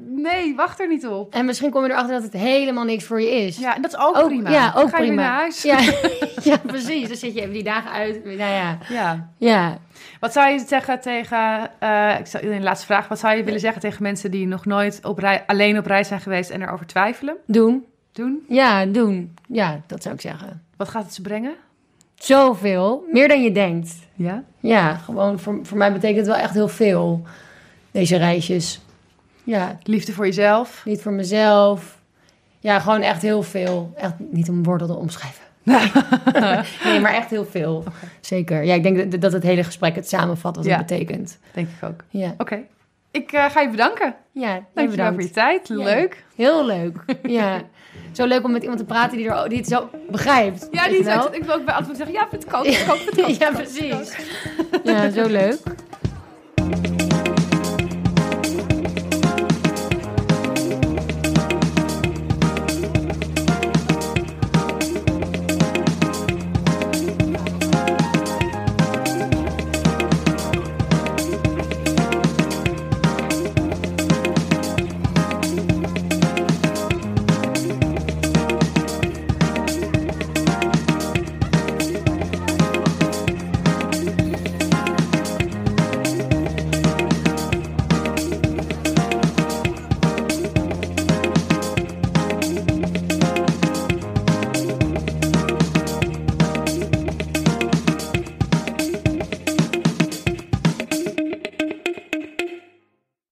Nee, wacht er niet op. En misschien kom je erachter dat het helemaal niks voor je is. Ja, en dat is ook, Ook- prima. ja, Dan ook ga je naar huis. Ja, ja, precies. Dan zit je even die dagen uit. Nou ja, Ja. ja. Wat zou je zeggen tegen, eh, ik zal in de laatste vraag, wat zou je willen zeggen tegen mensen die nog nooit op alleen op reis zijn geweest en erover twijfelen? Doen. Doen? Ja, doen. Ja, dat zou ik zeggen. Wat gaat het ze brengen? Zoveel. Meer dan je denkt. Ja? Ja, gewoon voor, voor mij betekent het wel echt heel veel. Deze reisjes. Ja, Liefde voor jezelf. niet voor mezelf. Ja, gewoon echt heel veel. Echt niet een woord te omschrijven. nee, maar echt heel veel. Zeker. Ja, ik denk dat, het hele gesprek het samenvat wat Ja. het betekent. Denk ik ook. Ja, Oké. Ik eh, ga je bedanken. ja Dankjewel bedankt. voor je tijd. Ja. Leuk. Heel leuk. Ja. Zo leuk om met iemand te praten die, er, die het zo begrijpt. Ja, die wel? ik wil ook bij antwoord zeggen, ja, ik ook, Ja, precies. Ja, zo leuk.